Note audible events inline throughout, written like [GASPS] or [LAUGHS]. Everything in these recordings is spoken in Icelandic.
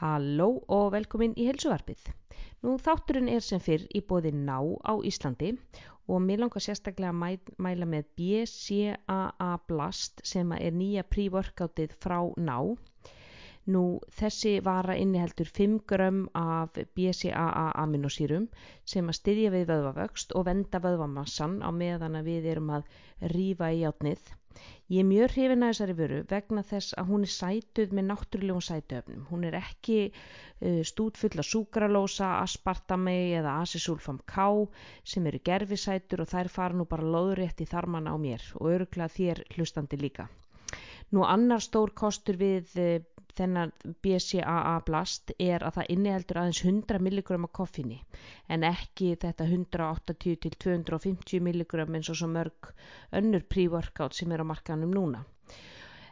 Halló og velkomin í helsuvarpið. Nú þátturinn er sem fyrr í bóði ná á Íslandi og mér langar sérstaklega að mæ, mæla með BCAA Blast sem er nýja pre-workoutið frá ná. Nú þessi vara inniheldur 5 grömm af BCAA aminosýrum sem að styðja við vöðvavöxt og venda vöðvamassan á meðan að við erum að rýfa í játnið. Ég er mjög hrifin að þessari vöru vegna þess að hún er sætuð með náttúrulegum sætuöfnum. Hún er ekki uh, stútfull af súkralósa, aspartami eða asisulfam K sem eru gerfisætur og þær fara nú bara loðrétt í þarman á mér og öruglega þér hlustandi líka. Nú annar stór kostur við uh, þennan BCAA blast er að það inniheldur aðeins 100 mg koffinni en ekki þetta 180 til 250 mg eins og svo mörg önnur pre-workout sem er á markanum núna.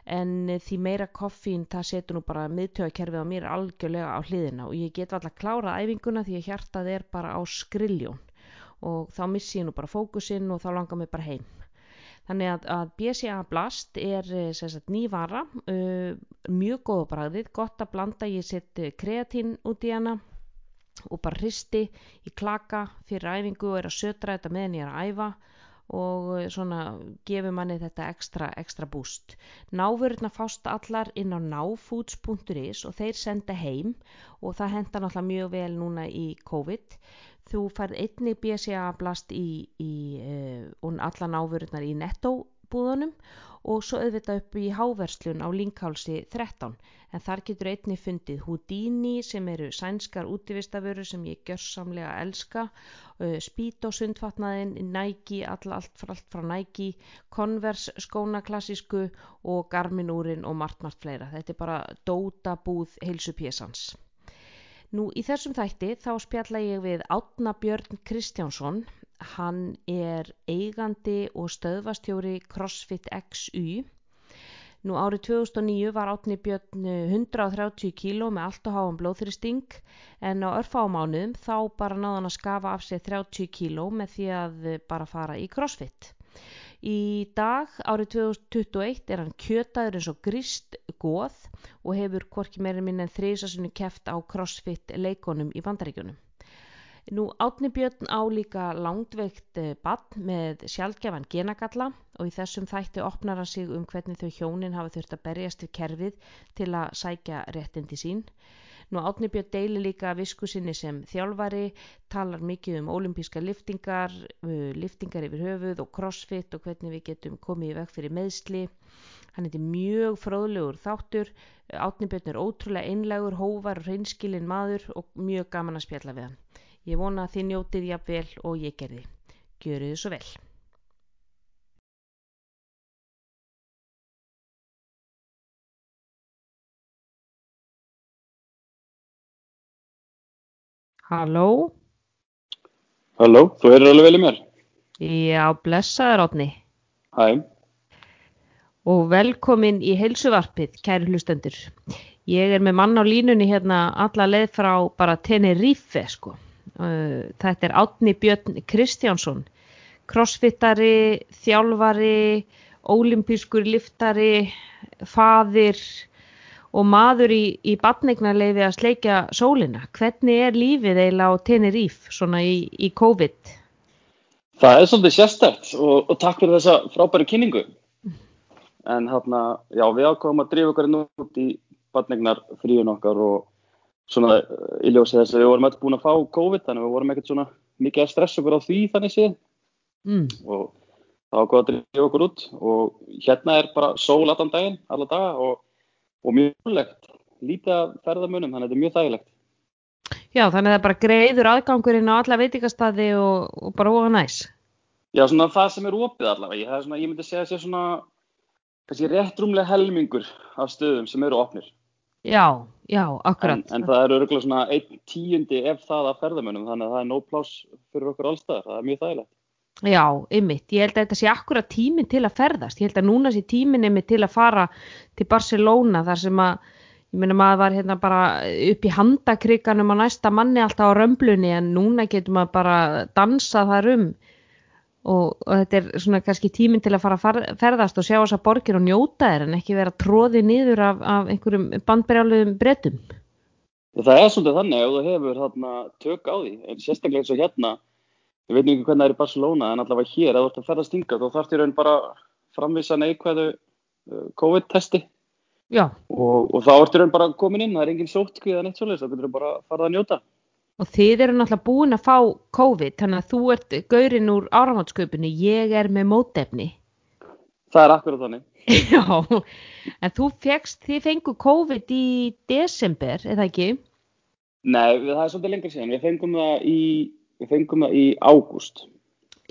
En því meira koffín það setur nú bara miðtöðakerfið á mér algjörlega á hliðina og ég get alltaf klára æfinguna því að hjartað er bara á skriljón og þá missi ég nú bara fókusinn og þá langar mér bara heim. Þannig að, að BCA Blast er eh, sagt, ný vara, uh, mjög góð á bræðið, gott að blanda, ég set kreatín út í hana og bara hristi í klaka fyrir æfingu og er að sötra þetta meðan ég er að æfa og svona gefur manni þetta ekstra, ekstra búst. Náfururna fást allar inn á náfoods.is og þeir senda heim og það henda náttúrulega mjög vel núna í COVID þú færð einnig BCA blast í, í uh, allan áfyrirnar í nettobúðunum og svo auðvitað upp í háverslun á linkhálsi 13 en þar getur einnig fundið Houdini sem eru sænskar útivistaföru sem ég gjörsamlega elska uh, Speedo sundfatnaðin Nike, all, allt, frá, allt frá Nike Converse skóna klassísku og Garmin úrin og margt margt fleira. Þetta er bara dóta búð heilsupésans Nú í þessum þætti þá spjalla ég við Átna Björn Kristjánsson. Hann er eigandi og stöðvastjóri CrossFit XU. Nú árið 2009 var Átni Björn 130 kíló með allt og háum blóðþristing en á örfámánuðum þá bara náðan að skafa af sig 30 kíló með því að bara fara í CrossFit. Í dag, árið 2021, er hann kjötaður eins og grist góð og hefur hvorki meirinn minn en þrýsasunni keft á crossfit leikonum í bandaríkjunum. Nú átni Björn á líka langtveikt eh, bann með sjálfgefan genagalla og í þessum þætti opnar hann sig um hvernig þau hjónin hafa þurft að berjast við kerfið til að sækja réttindi sín. Nú Átni Björn deili líka visku sinni sem þjálfari, talar mikið um ólimpíska liftingar, uh, liftingar yfir höfuð og crossfit og hvernig við getum komið í veg fyrir meðsli. Hann er mjög fróðlegur þáttur, Átni Björn er ótrúlega einlegur, hóvar reynskilin maður og mjög gaman að spjalla við hann. Ég vona að þið njótið jafnvel og ég gerði. Gjöru þið svo vel. Halló? Halló, þú heyrir alveg vel í mér? Já, blessaður átni. Hæ. Og velkomin í heilsuvarpið, kæri hlustendur. Ég er með mann á línunni hérna alla leið frá bara Tenerife, sko. Þetta er Átni Björn Kristjánsson, crossfittari, þjálfari, ólimpískur liftari, fadir, og maður í, í batningnarleifi að sleikja sólina. Hvernig er lífið eiginlega á Tenerife svona í, í COVID? Það er svolítið sérstært og, og takk fyrir þessa frábæri kynningu. En hérna, já, við ákváðum að drífa okkar nú út í batningnar fríun okkar og svona í ljósi þess að við vorum alltaf búin að fá COVID þannig að við vorum ekkert svona mikið að stressa okkur á því þannig séð. Mm. Og þá ákváðum við að drífa okkur út og hérna er bara sól allan daginn, alla daga og og mjög húnlegt, lítið að ferðamunum, þannig að þetta er mjög þægilegt. Já, þannig að það er bara greiður aðgangurinn á alla veitikastadi og, og bara óa næs. Já, svona það sem er opið allavega, ég, svona, ég myndi segja að það sé svona, kannski rétt rúmlega helmingur af stöðum sem eru opnir. Já, já, akkurat. En, en það eru örgulega svona einn tíundi ef það að ferðamunum, þannig að það er nóg plás fyrir okkur allstaðar, það er mjög þægilegt. Já, ymmit, ég held að þetta sé akkurat tíminn til að ferðast, ég held að núna sé tíminn ymmit til að fara til Barcelona þar sem að, ég meina maður var hérna bara upp í handakriganum á næsta manni alltaf á römblunni en núna getur maður bara dansa þar um og, og þetta er svona kannski tíminn til að fara að ferðast og sjá þess að borgir og njóta er en ekki vera tróði nýður af, af einhverjum bandberjáluðum breytum. Það er svolítið þannig ef þú hefur þarna tök á því, en sérstaklega eins og hérna, ég veit ekki hvernig það er í Barcelona, en allavega hér, ef þú ert að ferðast yngar, þá þarf þér bara framvisa neikvæðu uh, COVID-testi Já, og, og þá ertu raun bara komin inn, það er engin sótkvíð eða neitt svoleiðis, þá getur þú bara farið að njóta. Og þið eru náttúrulega búin að fá COVID, þannig að þú ert gaurinn úr áramáttsköpunni, ég er með mótefni. Það er akkurat þannig. [LAUGHS] Já, en þú fegst, þið fengu COVID í desember, eða ekki? Nei, það er svolítið lengra síðan, við fengum það í, við fengum það í ágúst.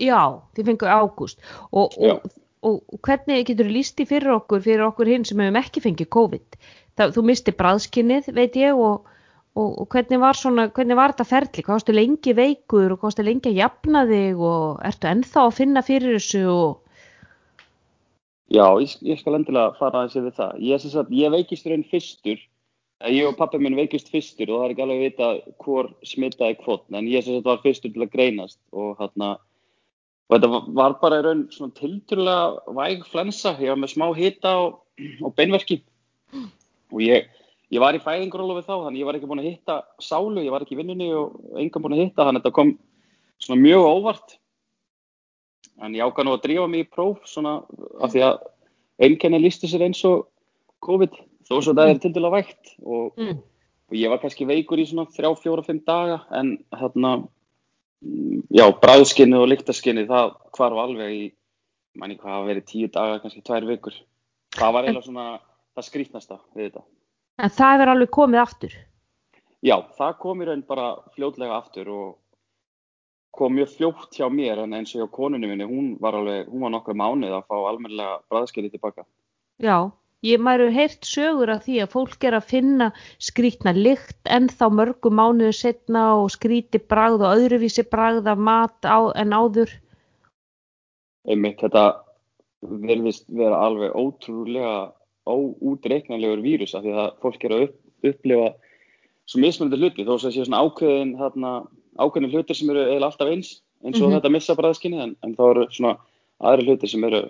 Já, þið fengu ágúst og, og, og, og hvernig getur þú lísti fyrir okkur, fyrir okkur hinn sem hefum ekki fengið COVID? Það, þú misti bræðskinnið, veit ég, og, og, og hvernig var svona, hvernig var þetta ferli? Hvað varstu lengi veikur og hvað varstu lengi að jafna þig og ertu ennþá að finna fyrir þessu og, Já, ég, ég skal endilega fara aðeins yfir það. Ég, sagt, ég veikist raun fyrstur, eh, ég og pappi minn veikist fyrstur og það er ekki alveg að vita hvor smitaði hvort, en ég sagt var fyrstur til að greinast og hérna, og þetta var- bara í raun svona tilturlega væg flensa, ég var með smá hita og, og beinverki og ég, ég var í fæðingarólofi þá, þannig ég var ekki búin að hitta sálu, ég var ekki í vinnunni og engan búin að hitta, þannig að þetta kom svona mjög óvart. En ég ákvað nú að drífa mig í próf svona af því að einkenni lísti sér eins og COVID þó svo það er til dæla vægt. Og, mm, og ég var kannski veikur í svona þrjá, fjóra, fimm daga en hérna mm, já, bræðskinnið og lyktaskinnið það hvarf alveg í manni hvað hafa verið tíu daga, kannski tvær vikur. Það var eiginlega svona það skrýtnasta við þetta en það er alveg komið aftur. já, það kom í raun bara fljótlega aftur og kom mjög fljótt hjá mér en eins og hjá konunni minni, hún var alveg, hún var nokkra mánuð að fá almennilega bræðskinnið tilbaka Já, ég mæru heyrt sögur af því að fólk er að finna skrítna lykt en þá mörgum mánuðu setna og skríti bragð og öðruvísi bragð af mat á, en áður. einmitt þetta verðist vera alveg ótrúlega óútreiknanlegur vírus af því að fólk er að upp, upplifa svo mismunandi hluti þó að það séu svona ákveðin þarna, ákveðin hlutir sem eru eiginlega alltaf eins eins og Mhm. þetta missa bræðskinni en, en þá eru svona aðri hlutir sem eru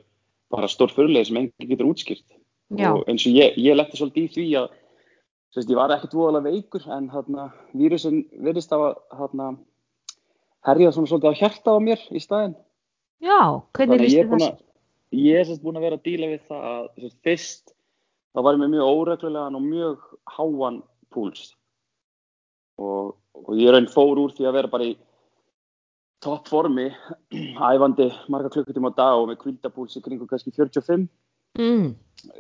bara stór fyrirlega sem enginn getur útskýrt Já, og eins og ég, ég letti svolítið í því að sérst, ég var ekkert voðalega veikur en þarna, vírusin verðist að þarna, herja svona svolítið á hjarta á mér í staðinn já, hvernig Þannig að líst ég þið er búin þessu? að, ég er sérst búin að vera að díla við það að sérst, fyrst þá var ég með mjög óreglulegan og mjög háan púls. Og, og ég raun fór úr því að vera bara í topp formi, [CLEARS THROAT] æfandi marga klukkutíma á dag og með kvildapúls í kringum kannski 45 Mm,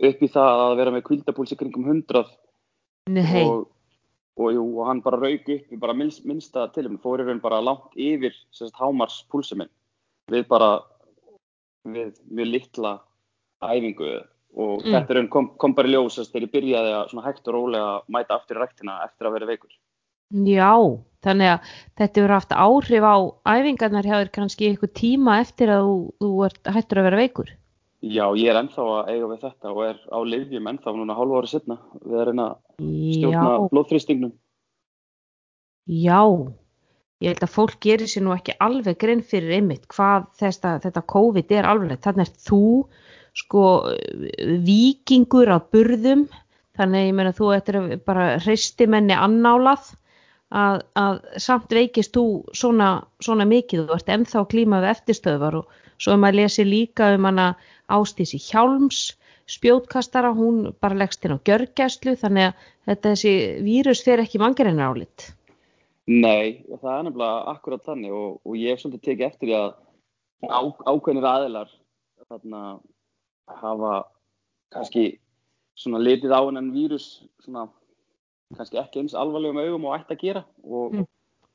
upp í það að vera með kvildapúls í kringum 100 nei, og, og, jú, og hann bara rauk upp bara minnst, minnsta tilum, fór í raun bara langt yfir sérst, hámars púlsi minn. Við bara við mjög litla æfingu og Mm. þetta kom, kom bara í ljós þess, þegar ég byrjaði að hægt og rólega mæta aftur í ræktina eftir að vera veikur já, þannig að þetta hefur haft áhrif á æfingarnar þér kannski eitthvað tíma eftir að þú, þú ert hættur að vera veikur. Já, ég er ennþá að eiga við þetta og er á livjum ennþá núna hálfu ári setna við að reyna að stjórna Já, blóðþrýstingnum já, ég held að fólk gerir sér nú ekki alveg grein fyrir einmitt hvað þetta, þetta COVID er alveg. Þannig er þú sko vikingur á burðum, þannig ég meina þú ættir að bara hreisti menni annálað að, að samt veikist þú svona, svona mikið, þú ert ennþá að glíma við eftirstöðvar og svo er maður lesi líka um hana Ástísi Hjálms spjótkastara, hún bara leggst inn á gjörgæslu, þannig að þetta þessi vírus fer ekki mangarinnar álit. Nei, og það er nefnilega akkurat þannig og, og ég hef svolítið tekið eftir að á, ákveðnir aðilar þarna hafa kannski svona litið á hennan vírus svona kannski ekki eins alvarlegum augum og ætti að gera og Mm.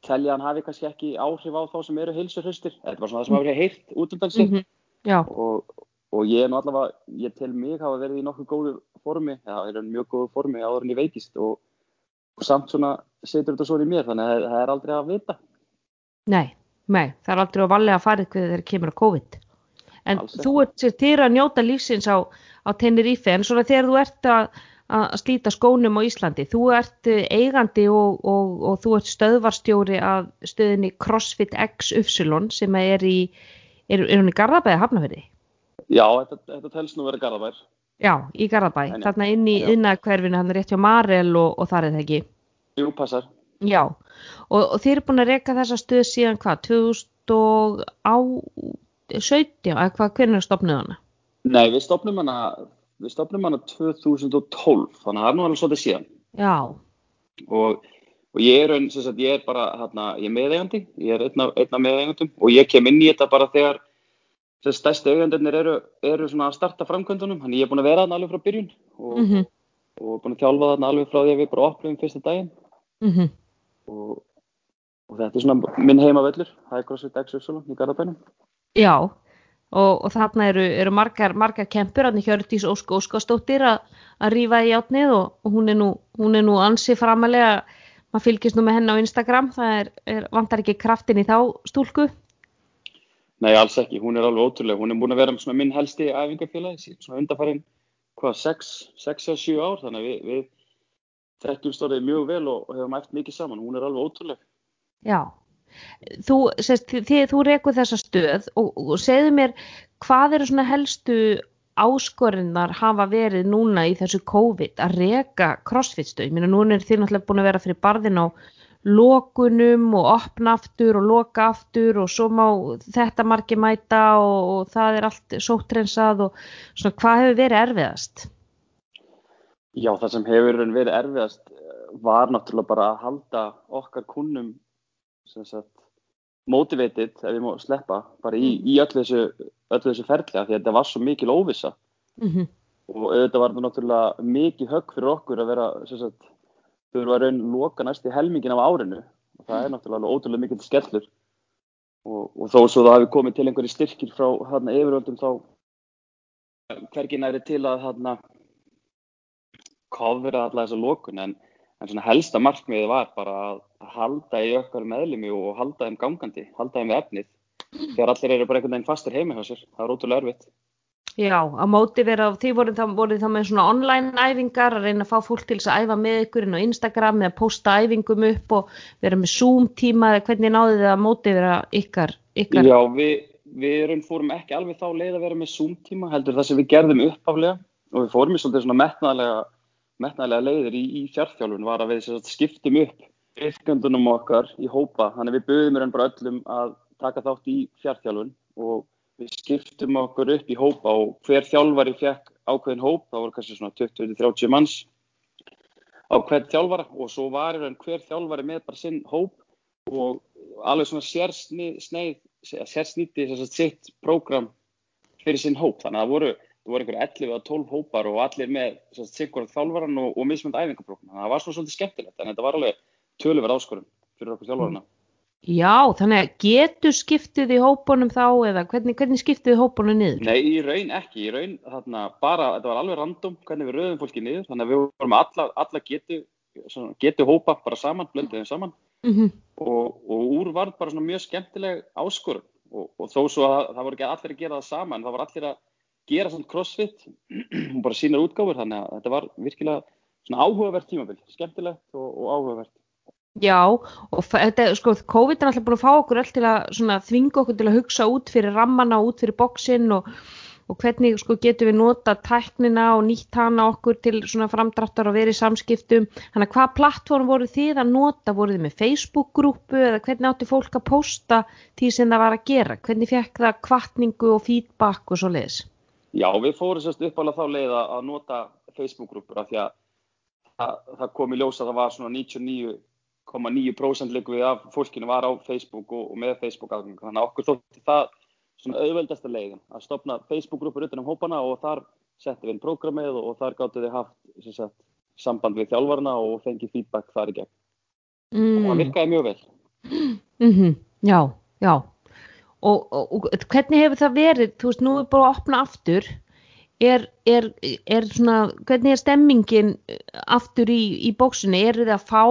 telja hann hafi kannski ekki áhrif á þá sem eru heilsurhraustir. Þetta var svona það sem hafa heyrt út undan sig -hmm. Já, og, og ég er nú allavega, ég tel mig hafa verið í nokkuð góðu formi, eða er mjög góðu formi áður en ég veikist og, og samt svona setur þetta svona í mér þannig að það er aldrei að vita. nei, nei, það er aldrei að valega að farið hvernig þeir kemur á COVID. En Alls þú ert til að njóta lífsins á, á Tenerife, en svona þegar þú ert að, að slíta skónum á Íslandi, þú ert eh, eigandi og, og, og þú ert stöðvarstjóri af stöðinni CrossFit X Upsilon sem er í, er, er hún í Garðabæði Hafnafyrði? Já, þetta, þetta telst nú verið garðabær. Já, í Garðabæ, þarna inn í já. yðnaðhverfinu, hann er rétt hjá Marel og, og þar er það ekki. Jú, passar. Já, og, og þið eru búin að reyka þessa stöð síðan hvað, 2017, eða hvað, hvernig stopnuð hana? Nei, við stopnum hana, við stopnum hana 2012, þannig að það er nú alveg svolítið síðan. Já, Og, og ég er, raun- sem sagt, ég er bara, hérna, ég er meðeigandi, ég er einn af, einn af meðeigandum og ég kem inn í þetta bara þegar sem stærsti eigandarnir eru, eru svona að starta framkvæmdunum, þannig ég er búin að vera þarna alveg frá byrjun og, mhm, og búin að þjálfa þarna alveg frá því að við bara opnum fyrsta daginn mhm, og, og þetta er svona minn heimavöllur, það er CrossFit X Uppsala í Garðabænum. Já, og, og þarna eru, eru margar, margar kempur, hann Hjördís Ósk Óskastóttir að, að rífa í átnið og, og hún er nú, hún er nú ansi framalega, maður fylgist nú með henni á Instagram, það er, er vantar ekki kraftin í þá stúlku. Nei, alls ekki, hún er alveg ótrúlega, hún er búin að vera svona minn helsti æfingafélagi, svona undarfærin, hvað, 6, 6 eða 7 ár, þannig að við, við þekkjum stórið mjög vel og, og hefum eftir mikið saman, hún er alveg ótrúlega. Já, þú, sest, þið, þú rekur þessa stöð og, og segðu mér hvað eru svona helstu áskorinnar hafa verið núna í þessu COVID að reka crossfit stöð, ég meina núna er þið náttúrulega búin að vera fyrir barðin á lokunum og opna aftur og loka aftur og svo má þetta margi mæta og, og það er allt sóttrensað og svona hvað hefur verið erfiðast? Já, það sem hefur verið erfiðast eh, var náttúrulega bara að halda okkar kunnum sagt motivated, ef við má sleppa, bara í, í öllu þessu, þessu ferli af því að þetta var svo mikil óvissa. Mm -hmm. og auðvitað var þetta náttúrulega mikið högg fyrir okkur að vera sagt, þau eru að raun loka næst í helmingin af árinu. Og það er náttúrulega alveg ótrúlega mikil skellur. Og, og þó svo það hafi komið til einhverju styrkir frá hérna yfirvöldum þá hvergi næri til að hérna kofra alla þessa lokun. En, en svona helsta markmiðið var bara að halda í okkar meðlimi og halda þeim gangandi, halda þeim við efnið þegar allir eru bara einhvern veginn fastir heima hjá sér, það er ótrúlega erfitt. Já, á móti vera, þið voru þá, voru þá með svona online æfingar að reyna að fá fólk til þess að æfa með ykkur inn á Instagram eða posta æfingum upp og vera með Zoom tíma eða hvernig náðu þið að móti vera ykkar, ykkar? Já, við, við erum, fórum ekki alveg þá leið að vera með Zoom tíma, heldur það sem við gerðum uppaflega og við fórum í svona metnaðlega, metnaðlega leiðir í, í fjárþjálfun var að við skiptum upp yrkjöndunum okkar í hópa, þannig við buðum í raun bara öllum að taka þátt í fjárþjálfun og við skiptum okkur upp í hópa og hver þjálfari fekk ákveðin hóp, það voru kannski svona 20-30 manns á hvern þjálfara og svo var raun hver þjálfari með bara sinn hóp og alveg svona sérsneið, sérsnýtti sitt prógram fyrir sinn hóp, þannig að það voru, það voru einhverju 11 eða 12 hópar og allir með sikkur þjálfaran og, og mismönd æfingaprógram, þannig að það var svona svolítið skemmtilegt, en þetta var alveg töluverð áskorun fyrir okkur þjálfarana. Já, þannig að getur skiptið í hópunum þá eða hvernig, hvernig skiptið í hópunum niður? Nei, í raun ekki, í raun þarna bara, þetta var alveg random hvernig við rauðum fólki niður, þannig að við vorum alla, alla getu, svona, getu hópa bara saman, blönduðum saman Mm -hmm. og, og úr var bara svona mjög skemmtileg áskorun og, og þó svo að það voru ekki allir að gera það saman, það voru allir að gera svona crossfit [CLEARS THROAT] og bara sínar útgáfur, þannig að þetta var virkilega svona áhugavert tímabil, skemmtilegt og, og áhugavert. Já, og þetta, sko, COVID er alltaf búin að fá okkur öll til að svona, þvinga okkur til að hugsa út fyrir rammana, út fyrir bóksinn og, og hvernig sko, getum við nota tæknina og nýtt hana okkur til svona framdráttar og verið samskiptum. Þannig að hvað plattform voru þið að nota? Voru þið með Facebook-grúpu eða hvernig átti fólk að posta því sem það var að gera? Hvernig fekk það kvartningu og feedback og svo leiðis? Já, við fórum sérst uppála þá leið að nota Facebook-grúpur af því að það, það kom í ljós að það var svona 99,9% líku við af fólkinu var á Facebook og, og með Facebook-aðgang. Þannig að okkur þótti það svona auðveldasta leiðin að stopna Facebook-grúpur utan um hópana og þar settum við inn prógramið og, og þar gáttu þið haft sagt, samband við þjálfarna og fengið feedback þar í gegn. Mm. Og það virkaði mjög vel. Mm -hmm. Já, já. Og, og, og hvernig hefur það verið, þú veist, nú er bara að opna aftur, er, er, er svona, hvernig er stemmingin aftur í, í bóksunni, er það að fá,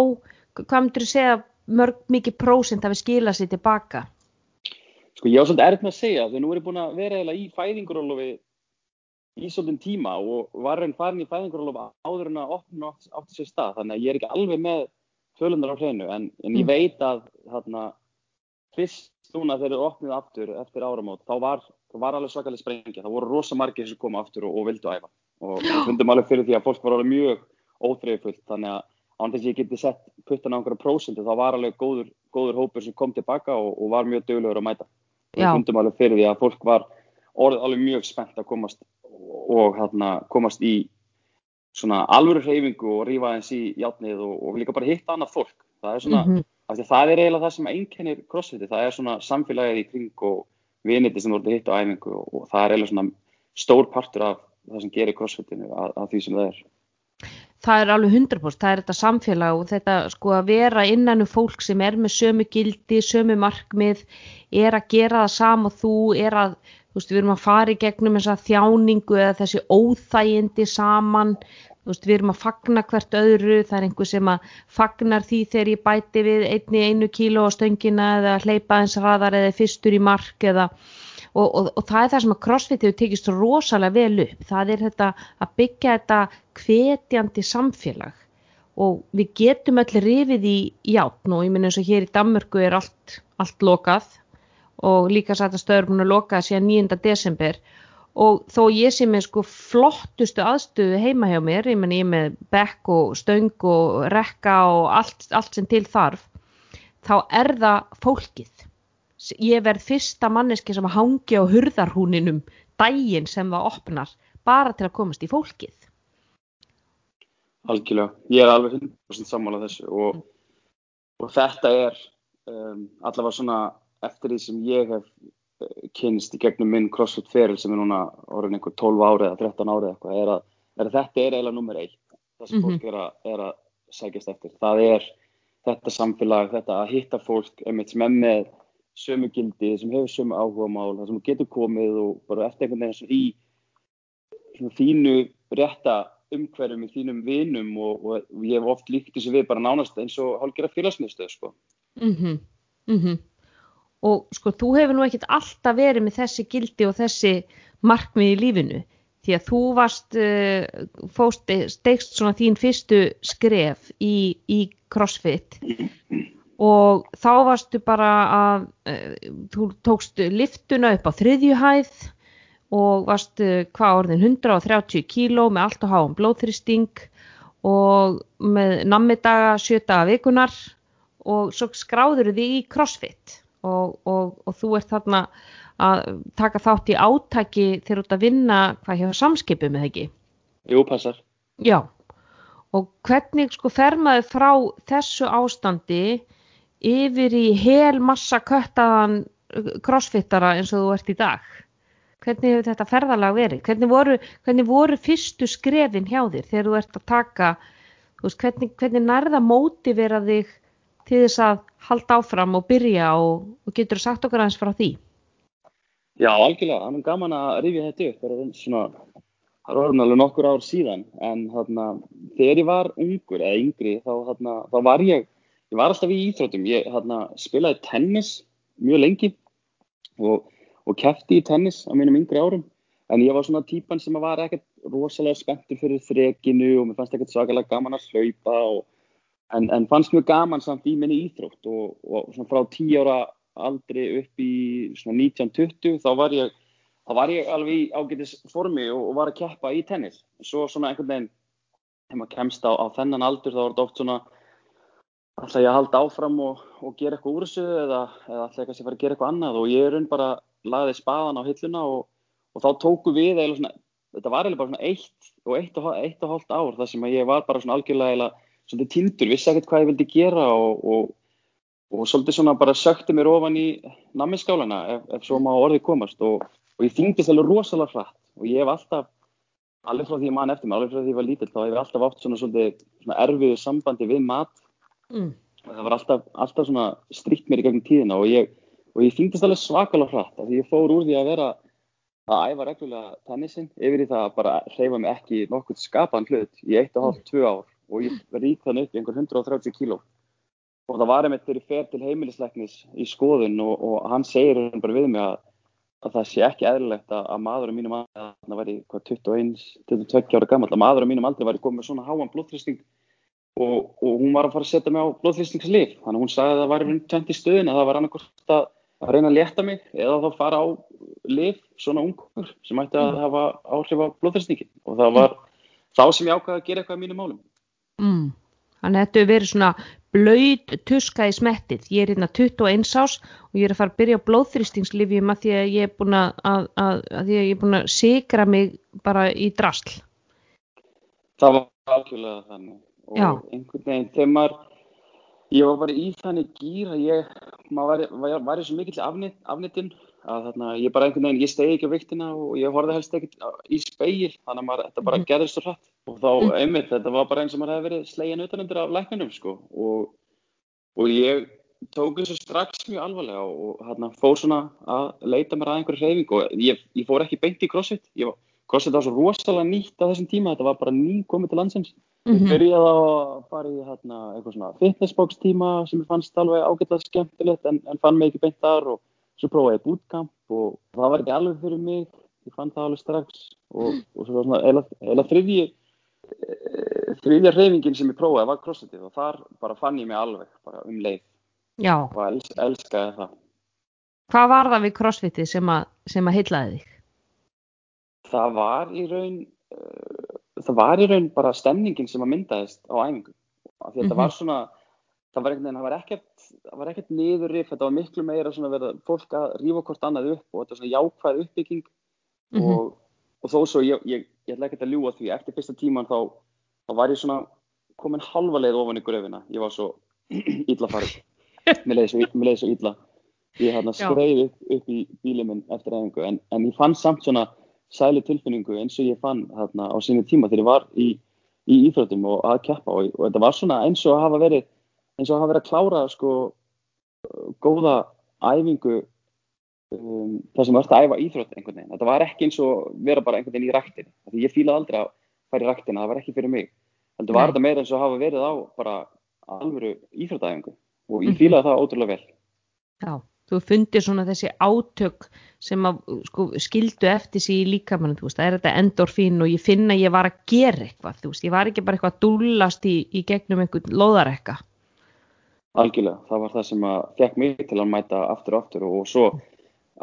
hvað myndur þú segja mörg mikið prósent að við skila sér tilbaka? Sko ég á svolítið með að segja, þegar nú er ég búin að vera eða í fæðingurólofi í svolítið tíma og var raun farin í fæðingurólofi áður en að opna átti sér stað, þannig að ég er ekki alveg með tölundar á hreinu, en, en ég veit að þarna, fyrst núna þegar þið opnið aftur eftir áramót, þá var, þá var alveg svakalega sprengja, það voru rosa margir sem koma aftur og, og vildu æfa og við fundum alveg fyrir því að fólk var alveg mjög óþreyfullt, þannig að án þess að ég geti sett puttan á einhverja prósendu, þá var alveg góður, góður hópur sem kom tilbaka og, og var mjög dögulegur að mæta. Og við fundum alveg fyrir því að fólk var orðið alveg mjög spennt að komast og hérna, komast í svona alvöru hreyfingu og rífa eins í játnið og, og líka bara hitta annað fólk. Það er svona, mm -hmm. Það er eiginlega það sem einkennir crossfiti, það er svona samfélagið í kring og viniti sem voruð að hitta á æfingu og, og það er eiginlega svona stór partur af það sem gerir crossfitinu að, að því sem það er. Það er alveg 100% það er þetta samfélag og þetta sko að vera innanu um fólk sem er með sömu gildi, sömu markmið er að gera það sam og þú er að, þú veist, við erum að fara í gegnum þessa þjáningu eða þessi óþægindi saman þú veist, við erum að fagna hvert öðru það er einhver sem að fagnar því þegar ég bæti við einni einu kíló á stöngina eða hleypa eins raðar eða fyrstur í mark eða og, og, og það er það sem að crossfit hefur tekist rosalega vel upp, það er þetta að byggja þetta hvetjandi samfélag og við getum allir rifið í játn og ég minn eins og hér í Danmörku er allt, allt lokað og líka sætt að stöður búin að loka síðan 9. desember og þó ég sé með sko flottustu aðstöðu heima hjá mér, ég menn ég með bekk og stöng og rekka og allt, allt sem til þarf, þá er það fólkið. Ég verð fyrsta manneski sem að hangi á hurðarhúninum dægin sem það opnar bara til að komast í fólkið. Algjörlega, ég er alveg 100% sammála þessu og, og þetta er um, allavega svona eftir því sem ég hef kynst í gegnum minn CrossFit feril sem er núna orðin einhver 12 árið eða 13 árið eitthvað er að, er að þetta er eiginlega nummer 1 það sem mm -hmm. fólk er að, er að sækjast eftir það er þetta samfélag, þetta að hitta fólk einmitt sem er með sömu gildi, sem hefur sömu áhuga mál, það sem getur komið og bara eftir einhvern veginn í þínu rétta umhverjum í þínum vinum og, og, ég hef oft líkt þessu við bara nánast eins og hálfgerða félagsmiðstöð sko. Mm -hmm. Mm -hmm. Og sko þú hefur nú ekkert alltaf verið með þessi gildi og þessi markmið í lífinu því að þú varst uh, fóst, stegst svona þín fyrstu skref í, í CrossFit. Og þá varstu bara að uh, þú tókst liftuna upp á þriðjuhæð og varstu hvað orðin 130 kíló með allt og háum blóðþristing og með nammidaga sjötaga vikunar og svo skráður þið í crossfit og, og, og þú ert þarna að taka þátt í átaki þegar þú ert að vinna hvað hjá samskipum eða ekki? Jú, passar. Já, og hvernig sko fer maður frá þessu ástandi yfir í hel massa köttaðan uh, crossfittara eins og þú ert í dag hvernig hefur þetta ferðalag verið hvernig voru, hvernig voru fyrstu skrefin hjá þér þegar þú ert að taka veist, hvernig, hvernig nærða mótivera þig til þess að halda áfram og byrja og, og getur sagt okkar aðeins frá því? Já, algjörlega, það er gaman að rifja þetta upp. Það er svona það er orðinlega nokkur ár síðan. En þarna, þegar ég var ungur eða yngri þá, þarna, þá var ég ég var alltaf í íþrótum, ég hérna, spilaði tennis mjög lengi og, og kæfti í tennis á mínum yngri árum, en ég var svona típan sem var ekkert rosalega spenntur fyrir þrekinu og mér fannst ekkert svakalega gaman að hlaupa og, en, en fannst mjög gaman samt í minni íþrótt og, og frá 10 ára aldri upp í svona 1920 þá var ég, þá var ég alveg í ágætis formi og var að kæppa í tennis. Og svo svona einhvern veginn þegar maður kemst á, á þennan aldur þá var þetta oft svona ætla ég að halda áfram og, og gera eitthvað úr þessu eða, eða ætla ég kannski að fara að gera eitthvað annað? Og ég er raun bara laðið spaðan á hilluna og, og þá tóku við eða svona, þetta var eða bara svona eitt og eitt og, eitt og hálft ár þar sem ég var bara svona algjörlega svona tindur, vissi ekkert hvað ég vildi gera og, og svolítið svona bara sökti mér ofan í namminskálana ef, ef svo má orðið komast. Og ég þingdist alveg rosalega hratt. Og ég hef alltaf alveg frá því ég man eftir mig, alveg frá því ég var lítill þá hef ég alltaf átt svona, svona, svona erfiðu sambandi við mat. Mm. það var alltaf, alltaf svona strikt mér í gegnum tíðina og ég, og ég þýndist alveg svakalega hratt því ég fór úr því að vera að æfa reglulega tennisin yfir í það að bara hreyfa mig ekki nokkur skapan hlut í 1,5-2 ár og ég rík þann upp í einhver 130 kíló. Og það var einmitt þegar ég fer til heimilisleiknis í skoðun og, og hann segir bara við mig að, að það sé ekki eðlilegt að, að maður á mínum aldrei, það væri 21-22 ára gammal, að maður á mínum aldrei væri komið svona háan blóðþrýsting og, og hún var að fara að setja mig á blóðþrýstingslif. Þannig að hún sagði að það var tvent í stöðin að það var annarkort að, að reyna að leta mig eða þá fara á lif svona ungur sem ætti að mm. hafa áhrif á blóðþrýstingin og það var þá sem ég ákvaði að gera eitthvað í mínu málum mm. Þannig að þetta hefur verið svona blöyt tuska í smettið. Ég er hérna 21 ás og ég er að fara að byrja á blóðþrýstingslifjum að því að ég er búin að, að, að, að ég er búin að sigra mig bara í drasl. Það var algjörlega þannig og Já. einhvern veginn þegar maður, ég var bara í þannig gýr að ég, maður í svo mikill afnit, afnitin að þarna, ég bara einhvern veginn, ég stegi ekki á viktina og ég horfði helst ekkert í speil þannig að maður, þetta bara Mhm. gerðist svo hratt og þá Mhm. einmitt, þetta var bara eins og maður hefði verið slegin utanundir af læknunum sko og, og ég tók þessu strax mjög alvarlega og hérna fór svona að leita mér að einhverju hreyfingu og ég, ég fór ekki beint í crossfit, ég var, crossfit var svo rosalega nýtt á þessum tíma, þetta var bara ný komið til landsins Ég Mhm. byrjaði á að fara í hérna, eitthvað svona fitnessbox tíma sem ég fannst alveg ágætlega skemmtilegt en, en fann mig ekki beint þar og svo prófaði ég bootcamp og það var ekki alveg fyrir mig, ég fann það alveg strax og, og svo var svona eila, þriðji eh, þriðja hreyfingin sem ég prófaði var crossfitið og þar bara fann ég mig alveg bara um leið Já, og els, elskaði það. hvað var það við crossfitið sem að, sem að heillaði þig? Það var í raun uh, það var í raun bara stemningin sem að myndaðist á æfingu af því að Mhm. þetta var svona það var, einhvern veginn, það var ekkert það var ekkert niðurrif, þetta var miklu meira svona verið að fólk að rífa hvort annað upp og þetta var svona jákvæð uppbygging Mhm. og, og þó svo ég, ég, ég ætla ekkert að ljúga því eftir fyrsta tíman þá, þá var ég svona komin halva leið ofan í gröfina ég var svo [CLEARS THROAT] illa farið mér leiði svo, illa ég hérna Já. skreið upp, upp í bílið minn eftir æfingu en, en ég fann samt svona sæli tilfinningu eins og ég fann hérna á sínu tíma þegar ég var í, í íþróttum og að keppa og, og þetta var svona eins og að hafa verið eins og að hafa verið að klára sko góða æfingu um, þar sem verður að æfa íþrótt einhvern veginn. Þetta var ekki eins og vera bara einhvern veginn í ræktinni. Því ég fílaði aldrei að fara í ræktina, það var ekki fyrir mig. Þetta var þetta meira eins og að hafa verið á bara alvöru íþróttæfingu og ég Mhm. fílaði það ótrúlega vel. Já, þú fundir svona þessi átök sem að sko, skildu eftir sig í líkamann, þú veist, það er þetta endorfín og ég finna ég var að gera eitthvað, þú veist, ég var ekki bara eitthvað að dúllast í, í gegnum einhvern lóðarekka. Algjörlega, það var það sem að fekk mig til að mæta aftur og aftur og svo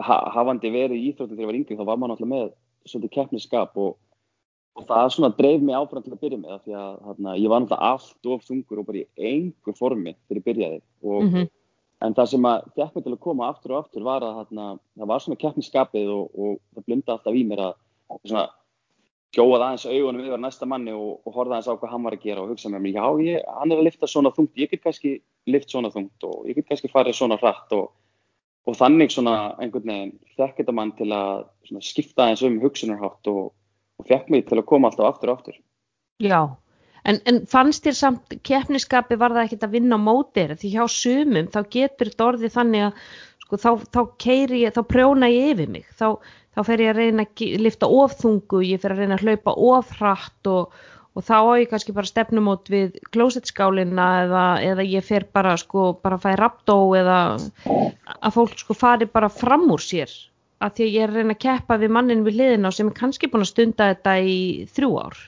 ha hafandi verið í íþróttum þegar ég var yngri þá var maður náttúrulega með svolítið keppnisskap og, og það svona dreif mig áfram til að byrja með það því að þarna, ég var náttúrulega allt of þungur og bara í engu formi þegar ég byrjaði og, Mm en það sem að fekk mig til að koma aftur og aftur var að þarna, það var svona keppnisskapið og, og það blinda alltaf í mér að svona gjóað aðeins augunum yfir næsta manni og, og horfa aðeins á hvað hann var að gera og hugsa með mér, já, ég, hann er að lifta svona þungt, ég get kannski lift svona þungt og ég get kannski farið svona hratt og, og þannig svona einhvern veginn fekk þetta mann til að skipta aðeins um hugsunarhátt og fekk mig til að koma alltaf aftur og aftur. Já, en, en fannst þér samt keppniskapi var það ekkert að vinna á mótir því hjá sumum þá getur þetta orðið þannig að sko, þá, þá keiri ég, þá prjóna ég yfir mig þá, þá fer ég að reyna að lyfta ofþungu, ég fer að reyna að hlaupa ofhratt og, og þá á ég kannski bara stefnumót við klósettskálina eða, eða ég fer bara sko bara að fæ raptó eða að fólk sko fari bara fram úr sér að því að ég er að reyna að keppa við mannin við hliðina á sem er kannski búin að stunda þetta í þrjú ár.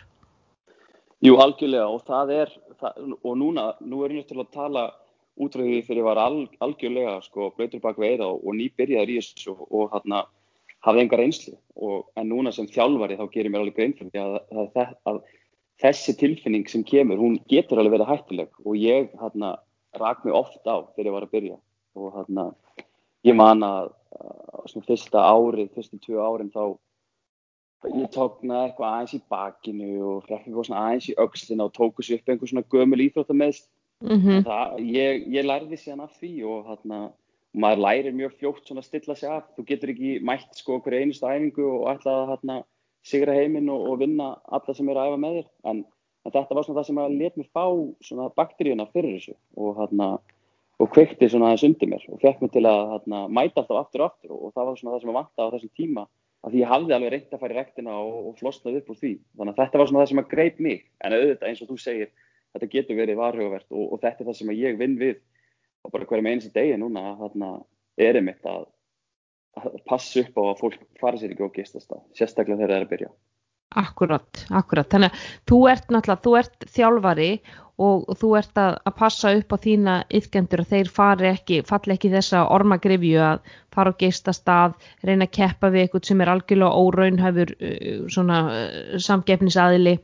Jú, algjörlega og það er, það, og núna, nú er ég til að tala út frá því þegar ég var al, algjörlega sko blöytur bak við eira og, og nýbyrjaður í þessu og, og hérna hafði enga reynslu. Og en núna sem þjálfari þá gerir mér alveg grein fyrir að, að, að, að þessi tilfinning sem kemur, hún getur alveg verið hættuleg. Og ég hérna rak mig oft á þegar ég var að byrja. Og hérna ég man að, að svona fyrsta árið, fyrstu tvö árin þá ég tóknaði eitthvað aðeins í bakinu og frekk eitthvað svona aðeins í öxlina og tóku sér upp einhver svona gömul íþróttameðst Mm það, ég, ég lærði síðan af því og þarna, maður lærir mjög fljótt svona að stilla sig af, þú getur ekki mætt sko okkur einustu æfingu og ætla að sigra heiminn og, og vinna alla sem eru að æfa með þér, en, en þetta var svona það sem að let mér fá svona bakteríuna fyrir þessu og þarna og kveikti svona aðeins undir mér og fekk mér til að þarna, mæta alltaf aftur og aftur og, og það var svona það sem að vanta á þessum tíma að því ég hafði alveg reynt að fara í rektina og, og flosnað upp úr því, þannig að þetta var svona það sem að greip mig, en auðvitað eins og þú segir þetta getur verið varhugavert og, og þetta er það sem að ég vinn við og bara hverjum einstu degi núna að þarna er einmitt að, að passa upp á að fólk fara sér ekki og gistast það, sérstaklega þegar það er að byrja. Akkurat, akkurat. Þannig að þú ert náttúrulega, þú ert þjálfari og, þú ert að, að passa upp á þína yfkendur að þeir fari ekki, falli ekki þessa ormagrifju að fara og geistast að, reyna að keppa við eitthvað sem er algjörlega óraunhæfur uh, svona uh, samgefnisaðili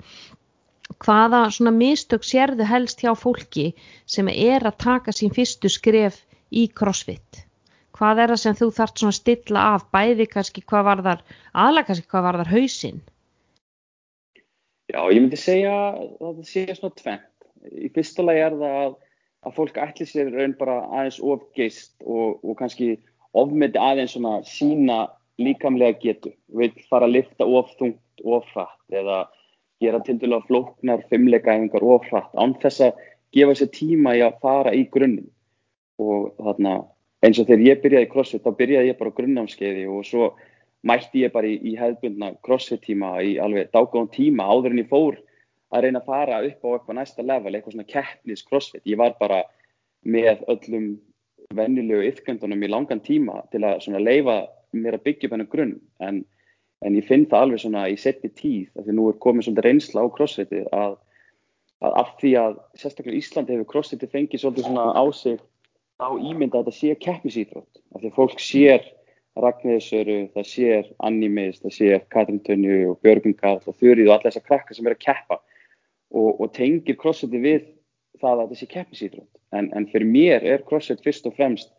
hvaða svona mistök sérðu helst hjá fólki sem er að taka sín fyrstu skref í crossfit? Hvað er það sem þú þart svona stilla af bæði kannski hvað var þar aðlega kannski hvað var þar hausinn? Já, ég myndi segja að það sé svona tvent í fyrsta lagi er það að, að fólk ætli sér raun bara aðeins ofgeist og, og kannski ofmeti aðeins svona sína líkamlega getu. Vil fara að lifta ofþungt ofrætt eða gera til dælu að flóknar fimmleikaæfingar ofrætt án þess að gefa sér tíma í að fara í grunnum og þarna eins og þegar ég byrjaði í crossfit þá byrjaði ég bara á grunnnámskeiði og svo mætti ég bara í, í hefðbundna crossfit tíma í alveg dágóðan tíma áður en ég fór að reyna að fara upp á eitthvað næsta level, eitthvað svona keppnis crossfit. Ég var bara með öllum vennilegu yfkendunum í langan tíma til að svona leifa mér að byggja upp hennar grunn. En, en ég finn það alveg svona í setni tíð af því nú er komið svona reynsla á crossfitið að, að af því að sérstaklega Íslandi hefur crossfitið fengið svolítið svona á sig á ímynda að þetta sé keppnisýþrótt af því að fólk sér Ragnæðisöru, það sér Animis, það sér Katrin Tönju og Björgun Karl og Þurrið og alla þessar krakkar sem er að keppa og, og tengir crossfiti við það að þetta sé keppnisýþrótt. En, en fyrir mér er crossfit fyrst og fremst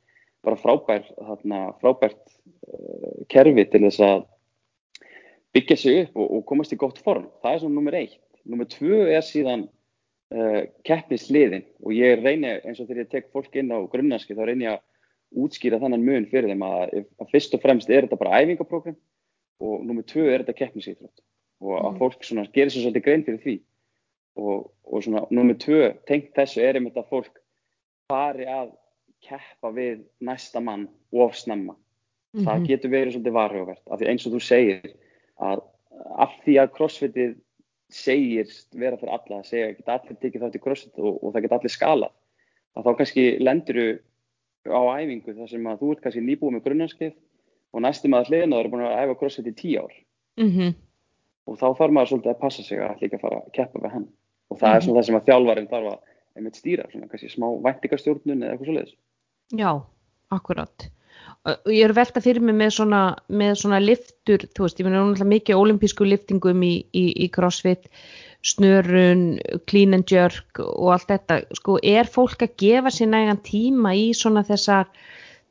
bara frábær, þarna, frábært uh, kerfi til þess að byggja sig upp og, og komast í gott form. Það er svona nummer eitt. Nummer tvö er síðan uh, keppnisliðin og ég reynir eins og þegar ég tek fólk inn á grunnarski þá reynir ég að útskýra þannan mun fyrir þeim að, að fyrst og fremst er þetta bara æfingaprógram og nummið tvö er þetta keppnisýþrótt og að mm. fólk gerir sér svolítið grein fyrir því og, og svona nummið tvö tengt þessu er einmitt að fólk fari að keppa við næsta mann of snemma. Mm -hmm. Það getur verið svolítið varhugavert af því eins og þú segir að af því að crossfitið segirst vera fyrir alla, það segja að geta allir tekið þátt í crossfit og, og það geta allir skalað að þá kannski lenduru á æfingu þar sem að þú ert kannski nýbúið með grunnarskeið og næstum að hliðina það eru búin að æfa crossfit í tíu ár mm -hmm. og þá þarf maður svolítið að passa sig að líka fara að keppa við hann og það er mhm. svona það sem að þjálfarinn þarf að stýra, svona kannski smá væntikastjórnun eða eitthvað svolítið Já, akkurat. Og ég er velta fyrir mig með svona, með svona liftur, þú veist, ég finn náttúrulega mikið olimpísku liftingum í, í, í crossfit snörun, clean and jerk og allt þetta, sko, er fólk að gefa sér nægan tíma í svona þessar,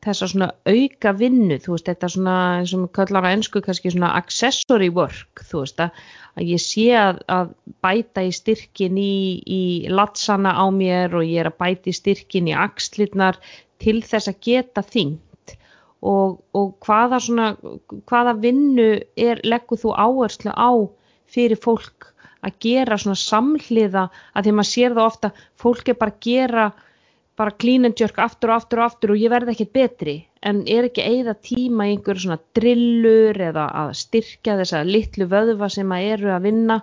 þessar svona auka vinnu, þú veist, þetta svona eins og við kallar á ennsku kannski svona accessory work, þú veist, að, ég sé að, að bæta í styrkin í, í latsana á mér og ég er að bæta í styrkin í axlirnar til þess að geta þingt og, og hvaða svona, hvaða vinnu er, leggur þú áherslu á fyrir fólk að gera svona samhliða að því maður sér það ofta fólk er bara að gera bara clean and jerk aftur og aftur og aftur og ég verði ekkit betri. En er ekki eigða tíma í einhverju svona drillur eða að styrkja þessa litlu vöðva sem að eru að vinna?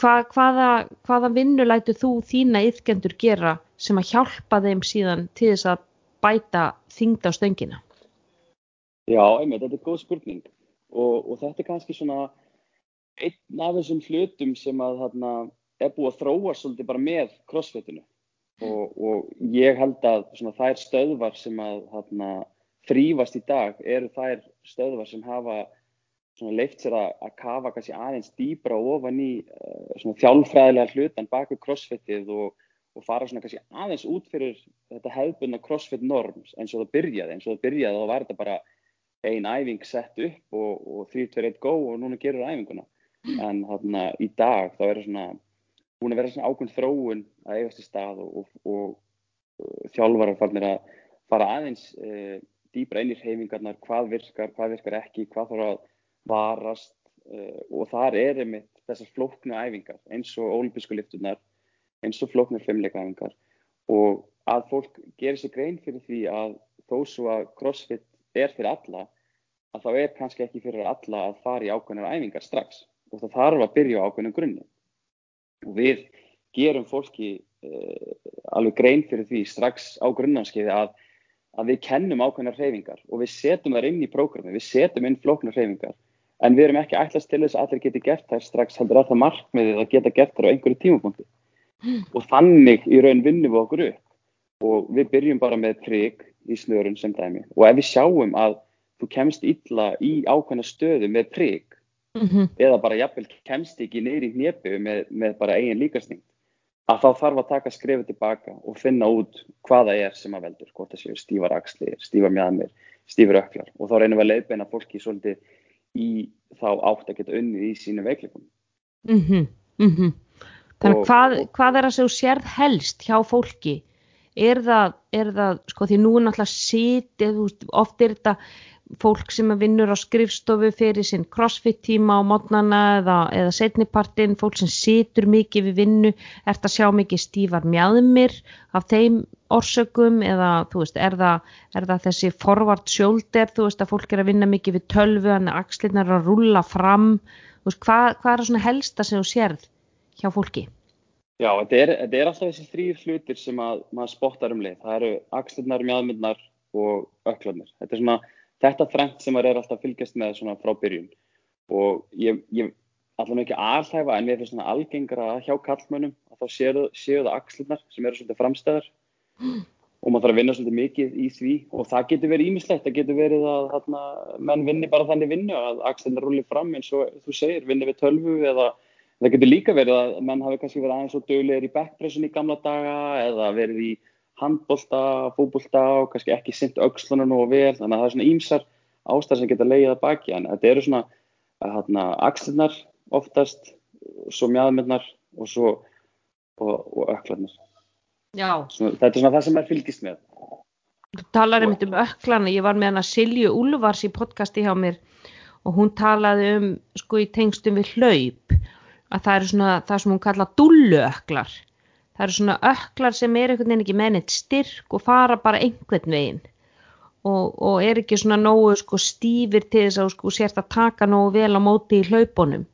Hva, hvaða, hvaða vinnu lætu þú þína yfkendur gera sem að hjálpa þeim síðan til þess að bæta þingd á stöngina? Já, einmitt, þetta er góð spurning. Og, og þetta er kannski svona einn af þessum hlutum sem að þarna, er búið að þróa svolítið bara með crossfitinu og, og ég held að þær stöðvar sem að þarna, þrýfast í dag eru þær stöðvar sem hafa leift sér að, að kafa kannski aðeins dýbra ofan í uh, þjálfræðilega hlutan baku crossfitið og, og fara svona kannski aðeins út fyrir þetta hefðbunna crossfit norms eins og það byrjaði, eins og það byrjaði þá var þetta bara ein æfing sett upp og, og 3-2-1 go og núna gerur æfinguna. En þarna í dag þá er það svona búin að vera svona ákveðn þróun að eigast í stað og, og, og uh, þjálfarar farnir að fara aðeins e, dýbra inn í reyfingarnar, hvað virkar, hvað virkar ekki, hvað þarf að varast e, og þar er einmitt þessar flóknu æfingar eins og ólimpísku liftunar, eins og flóknu fimmleika æfingar. Og að fólk gerir sér grein fyrir því að þó svo að crossfit er fyrir alla, að þá er kannski ekki fyrir alla að fara í ákveðnar æfingar strax og það þarf að byrja á ákveðnum grunni við gerum fólki uh, alveg grein fyrir því strax á grunnanskiði að, að við kennum ákveðnar hreyfingar og við setjum þar inn í prógrami, við setjum inn flóknar hreyfingar. En við erum ekki ætlast til þess að allir geti gert þær strax heldur að það markmiðið að geta gert þær á einhverju tímapunkti. Mm. og þannig í raun vinnum við okkur upp. Og við byrjum bara með trygg í snurun sem dæmi. Og ef við sjáum að þú kemst illa í ákveðna stöðu með trygg mhm, eða bara jafnvel kemst ekki í hnepu með, með bara eigin líkasting að þá þarf að taka skrefið tilbaka og finna út hvaða er sem að veldur, hvort það séu stífar axlir, stífar mjadmir, stífar öklar og þá reynum við að leiðbeina fólki svolítið í þá átt að geta unnið í sínu veikleikum. mhm, mhm. Þannig Og- hvað, hvað er sem þú sérð helst hjá fólki? Er það, er það, sko því nú náttúrulega veist, oft er þetta fólk sem vinnur á skrifstofu fyrir sinn crossfit tíma á mótnana eða, eða setnipartin, fólk sem situr mikið við vinnu, ert að sjá mikið stífar mjadmir af þeim orsökum eða þú veist, er það, er það þessi forward shoulder, þú veist að fólk er að vinna mikið við tölvu, þannig að axlirnar eru að rúlla fram, þú veist, hvað, hvað er það svona helsta sem þú sérð hjá fólki? Já, þetta er, þetta er alltaf þessi þrýr hlutir sem að maður spottar um leið. Það eru axlirnar, mjadmyrnar og öklarnir. Þetta er svona, þetta þrengt sem maður er alltaf fylgjast með svona frá byrjun. Og ég, ég allavega ekki alhæfa en mér finnst svona algengra hjá kallmönnum að þá séu, séu það axlirnar sem eru svolítið framstæðar. [GASPS] Og maður þarf að vinna svolítið mikið í því. Og það getur verið ímislegt, það getur verið að þarna, menn vinni bara þannig vinnu að axlirnar rúli fram eins og þú segir, vinni við tölvu eða það getur líka verið að menn hafi kannski verið aðeins og döglegir í backpressun í gamla daga eða verið í handbolta, fótbolta og kannski ekki sint aukslunum og vel, þannig að það er svona ímsar ástæðar sem geta leiðið að baki en þetta eru svona hérna, axlirnar oftast, svo mjadmyrnar og svo og, og öklarnar. Svona, þetta er svona það sem er fylgist með. þú talar einmitt um öklana, ég var með hana Silju Úlfars í podcasti hjá mér og hún talaði um sko í tengstum við hlaup að það eru svona það sem hún kalla dulluöklar það eru svona öklar sem er einhvern veginn ekki með neitt styrk og fara bara einhvern veginn. Og, og er ekki svona nógu sko stífir til þess að sko sért að taka nógu vel á móti í hlaupunum.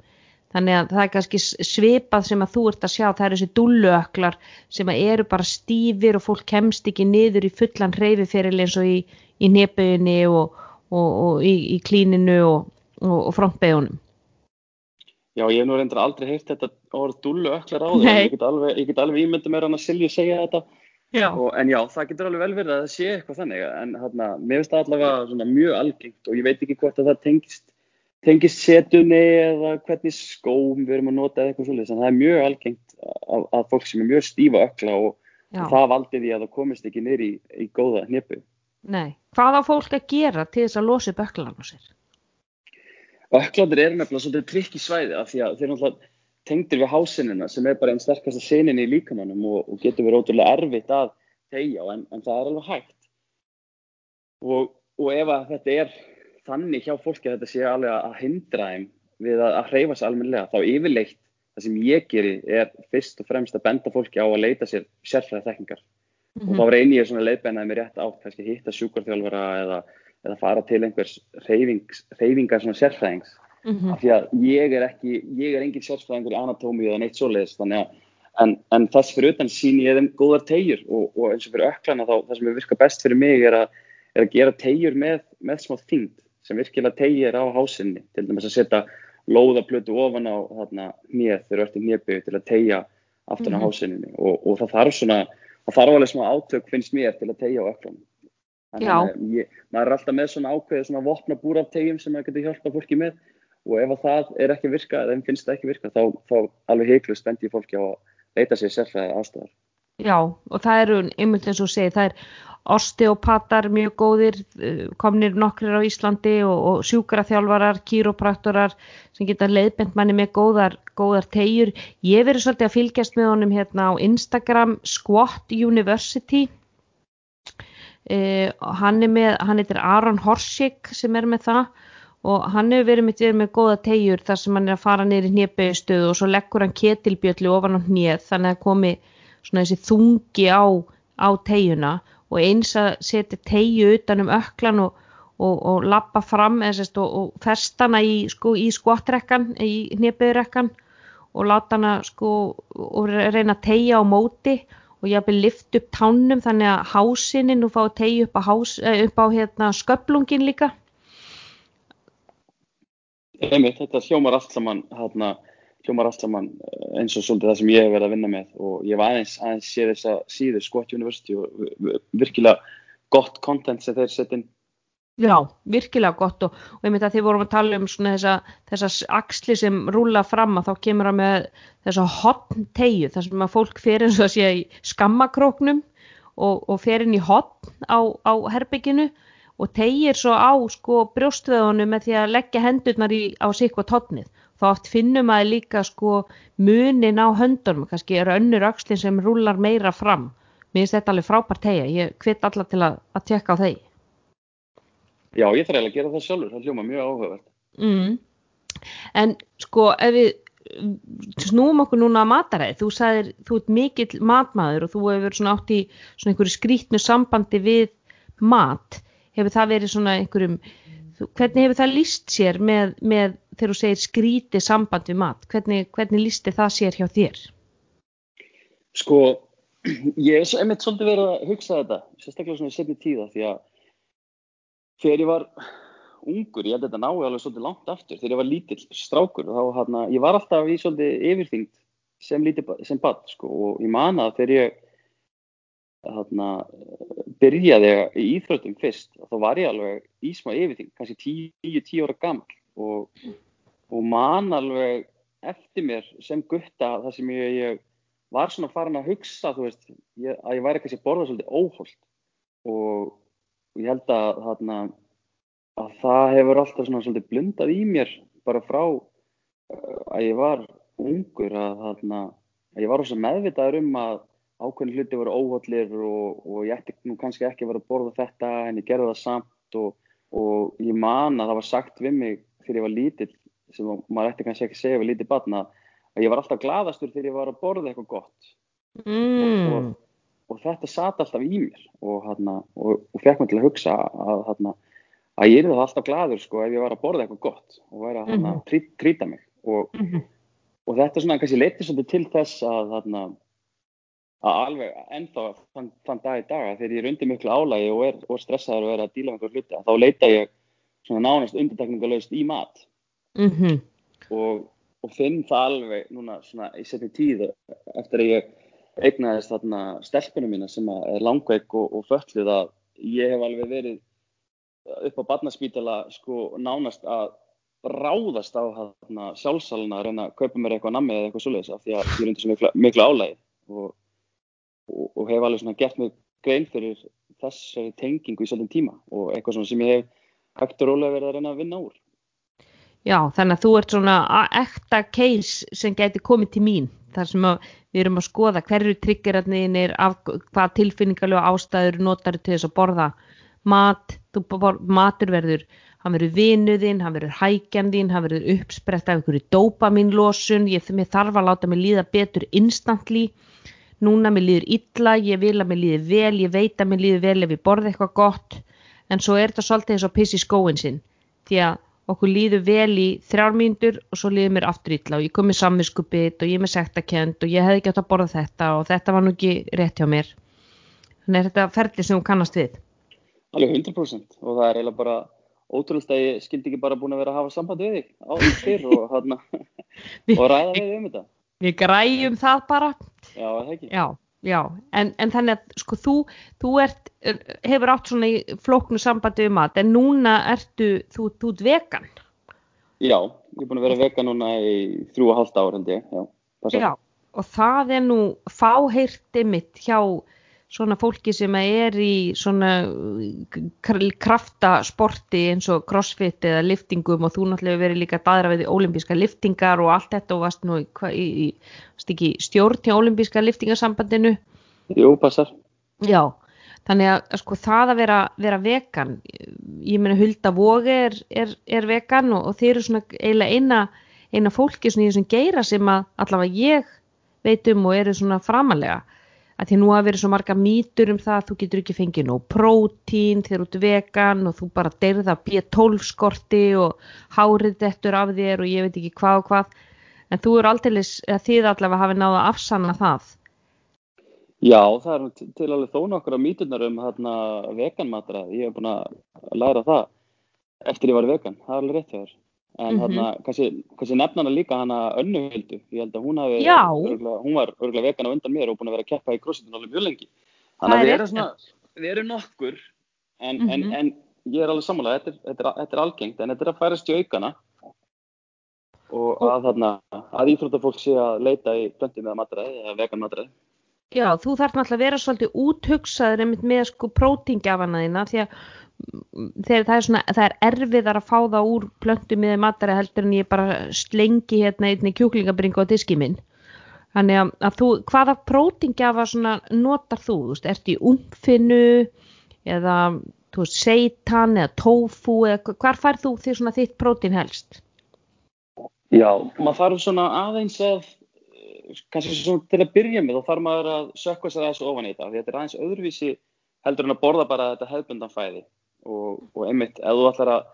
Þannig að það er kannski svipað sem að þú ert að sjá, það eru þessi dulluöklar sem eru bara stífir og fólk kemst ekki niður í fullan hreyfiferil eins og í, í nefauðinni og, og, og í, í klíninu og frontbegunum Já, ég hef nú reyndar aldrei heyrt þetta orð dullu öklar á Nei. ég get alveg, alveg ímyndið mér hann að Silju segja þetta Já, og, en já, það getur alveg vel verið að það sé eitthvað þannig en hérna, mér finnst það allavega svona mjög algengt og ég veit ekki hvort að það tengist tengist setunni eða hvernig skóm við erum að nota eða eitthvað svolítið en það er mjög algengt að, að fólk sem er mjög stífa ökla og, og það valdi því að það komist ekki niður í, í góða hnepu. nei Hvað á fólk að gera til þess að öklan á sér? Öklandir eru nefnilega svolítið trikk í svæði af því að þeir náttúrulega tengdir við hásinina sem er bara einn sterkasta senin í líkamannum og, og getur verið ótrúlega erfitt að tegja en, en það er alveg hægt. Og, og ef að þetta er þannig hjá fólki að þetta sé alveg að hindra þeim við að, að hreyfa sig almennilega þá yfirleitt það sem ég geri er fyrst og fremst að benda fólki á að leita sér sérfræði þekkingar og þá reyni ég svona að leiðbeinaði mér rétt átt kannski hitta sjúkarþjálfara eða, eða fara til einhvers hreyfings, hreyfingar svona sérfræðings Mhm. af því að ég er ekki, ég er engin sérfræðingur í anatómi eða neitt svoleiðis þannig að en, en þess fyrir utan sín ég þeim góðar tegjur og, og eins og fyrir öklana þá það sem er virka best fyrir mig er að, er að gera tegjur með, með smá þyngd sem virkilega tegjur á hásinni til dæmis að setja lóðaplötu ofan á þarna hnið þegar þú ert í hnébygg til að tegja aftan á Mhm. hásinni og, og það þarf svona það þarf alveg smá átök finnst mér til að tegja á að ég, maður er alltaf með svona ákveðið svona vopna búr af tegjum sem maður getur hjálpa fólki með og ef að það er ekki virka eða þeim finnst það ekki virka þá, þá alveg heiklust bendi ég fólki á að leita sér sérfræði ástæðar. Já, og það eru einmitt eins og segið, það er osteopatar mjög góðir, eh, komnir nokkrir á Íslandi og, og sjúkraþjálfarar, kýrópraktorar sem geta leiðbent manni með góðar, góðar tegjur. Ég verið svolítið að fylgjast með honum hérna á Instagram Squat University. Og hann er með, hann heitir Aron Horsik sem er með það og hann hefur verið mitt verið með góða tegjur þar sem hann er að fara í hnébauðstöðu og svo leggur hann ketilbjöllu ofan á hnéð þannig að komi svona þessi þungi á, á tegjuna og eins að setja tegju utan um öklan og, og, og lappa fram sérst, og, og festa hana í, sko, í skvottrekkan, í hnébauðrekkan og láta hana sko og reyna að tegja á móti og ég hafði lift upp tánum þannig að hásinin og fá að tegja upp á, hás, eh, upp á hérna, sköplungin líka. Einmitt, þetta hljómar allt saman hérna, hljómar allt saman eh, eins og svolítið það sem ég hef verið að vinna með. Og ég var aðeins aðeins séð þess að síðu Scott University og virkilega gott content sem þeir setja inn Já, virkilega gott og, og ég myndi að þið vorum að tala um þessa, þessa axli sem rúla fram að þá kemur það með þessa hotn tegju þar sem að fólk fer eins og að sé í skammakróknum og, og fer inn í hotn á, á herbygginu og tegir svo á sko brjóstvöðunum með því að leggja hendurnar í, á sikvað hotnið. Þá oft finnum að líka sko munin á höndunum, kannski eru önnur axlin sem rúlar meira fram. Mér finnst þetta alveg frábært tegja, ég hvitt alla til að, að tjekka á þeir. Já, ég þarf eiginlega að gera það sjálfur, það hljóma mjög áhugavert. Mm. En sko, ef við snúum okkur núna að mataræði, þú sagðir, þú ert mikill matmaður og þú hefur svona átt í svona einhverju skrítnu sambandi við mat, hefur það verið svona einhverjum, hvernig hefur það líst sér með, með þegar þú segir skríti samband við mat, hvernig, hvernig lísti það sér hjá þér? Sko, [CLEARS THROAT] ég hef einmitt svolítið verið að hugsa þetta, sérstaklega svona í setni tíða því að þegar ég var ungur, ég held að þetta nái alveg svolítið langt aftur, þegar ég var lítill strákur þá hann að ég var alltaf í svolítið yfirþyngd sem lítið, sem bad sko. Og ég man að þegar ég þarna byrjaði í íþröndum fyrst þá var ég alveg í smá yfirþyngd kannski 10-10 ára gammal og, og man alveg eftir mér sem gutta það sem ég, ég var svona farin að hugsa veist, ég, að ég væri kannski borðað svolítið óholt. Og og ég held að, þarna, að það hefur alltaf svona svolítið blundað í mér bara frá uh, að ég var ungur að, þarna, að ég var ós að meðvitaður um að ákveðin hluti voru óhóllir og, og ég ætti nú kannski ekki vera að borða þetta en ég gerði það samt og, og ég man að það var sagt við mig þegar ég var lítill sem maður ætti kannski ekki að segja við lítið batna að ég var alltaf gladastur þegar ég var að borða eitthvað gott mm. og, og þetta sat alltaf í mér og, hana, og, og fekk mér til að hugsa að, hana, að ég er það alltaf gladur sko ef ég var að borða eitthvað gott og væri að hana, Mhm. trý, trýta mig og, Mhm. og þetta svona kannski leiti svolítið til þess að hana, að alveg ennþá þann, þann dag í dag að þegar ég er undir miklu álægi og er og stressaður og er að díla með einhver hluti þá leita ég svona nánast undirtekningalöst í mat Mhm. og, og finn það alveg núna svona í setni tíð eftir að ég eignaðist þarna stelpunum mína sem er langveik og, og fötluð að ég hef alveg verið upp á barnaspítala sko nánast að ráðast á þarna sjálfsalina að reyna að kaupa mér eitthvað nammi eða eitthvað svoleiðis af því að ég er undir svo miklu, álægi og, og, og hef alveg svona gert mig grein fyrir þessari tengingu í svolítið tíma og eitthvað svona sem ég hef hægt og rólega verið að reyna að vinna úr. Já, þannig að þú ert svona ekta case sem gæti komið til mín þar sem við erum að skoða hverju triggerarnir, af hvað tilfinningarlega ástæður notar til þess að borða mat, bor, matur verður, hann verður vinuðinn, hann verður hækjandinn, hann verður uppsprett af einhverju dopamínlosun, ég þarf að láta mig líða betur instantly, núna mér líður illa, ég vil að mér líði vel, ég veit að mér líður vel ef ég borða eitthvað gott, en svo er þetta svolítið eins og piss í skóin sinn, því að okkur líður vel í þrjár mínútur og svo líður mér aftur illa og ég kom með samviskupið og ég er með sektakend og ég hefði ekki átt að borða þetta og þetta var nú ekki rétt hjá mér. Þannig er þetta ferli sem þú kannast við. Alveg 100% og það er eiginlega bara ótrúlega að ég skildi ekki bara búin að vera að hafa samband við þig áður fyrr og, hana, [LAUGHS] og ræða við um þetta. Við græjum það bara. Já, það ekki. Já, já. En, en þannig að sko þú, þú ert, hefur átt svona í flóknu sambandi við mat en núna ertu, þú, þú ert vegan. Já, ég er búin að vera vegan núna í þrjú og halvt ár held ég. Já. Já, og það er nú fáheyrti mitt hjá svona fólki sem er í svona kr- kraftasporti eins og crossfit eða liftingum og þú náttúrulega verið líka daðra við olimpíska liftingar og allt þetta og varst nú í, í, í, stjórn hjá olimpíska liftingasambandinu Jú, passar. Já, þannig að sko það að vera, vera vegan, ég meina Hulda Voge er, er, er vegan og, og þeir eru svona eiginlega eina, eina fólki þessum geira sem að allavega ég veit um og eru svona framalega. Að því nú hafa verið svo marga mýtur um það að þú getur ekki fengið nóg prótín þegar ert vegan og þú bara deyrða B12 skorti og hárið dettur af þér og ég veit ekki hvað og hvað. En þú eru eða þið allavega hafi náða að afsanna það. Já, það er til alveg þó nokkur á mýturnar um hérna veganmatra. Ég hef búin að læra það eftir ég var vegan. Það er alveg rétt hjá þér. En Mhm. hérna, kannski, kannski nefna hana líka hana önnuhildu. Ég held að hún hafi, Já. örugglega- hún var örgulega vegan á undan mér og búin að vera að keppa í crossfitinu alveg mjög lengi. Þannig að við erum svona, við erum nokkur, en, Mhm. en, en ég er alveg sammála, þetta, þetta, þetta er algengt en þetta er að færast í aukana og að, þarna, að íþróttafólk sé að leita í blöndi með matræði eða vegan matræði. Já, þú þarf náttúrulega að vera svolítið úthugsaður með sko prótingjafana þína því að mm, þegar það er svona, það er erfiðar að fá það úr blöndi með matræði heldur en ég bara slengi hérna einni kjúklingabringu á diski minn. Þannig að, að þú, hvaða prótingjafa svona notar þú? Þú veist, ert í umfinu eða, þú veist, seitan eða tofu eða hvar fær þú því svona þitt prótin helst? Já, maður þarf svona aðeins að, kannski svona til að byrja með, þá þarf maður að sökka sér aðeins ofan í þetta, þetta er aðeins öðruvísi heldur en að borða bara þetta hefðbundan fæði og, og einmitt, ef þú ætlar að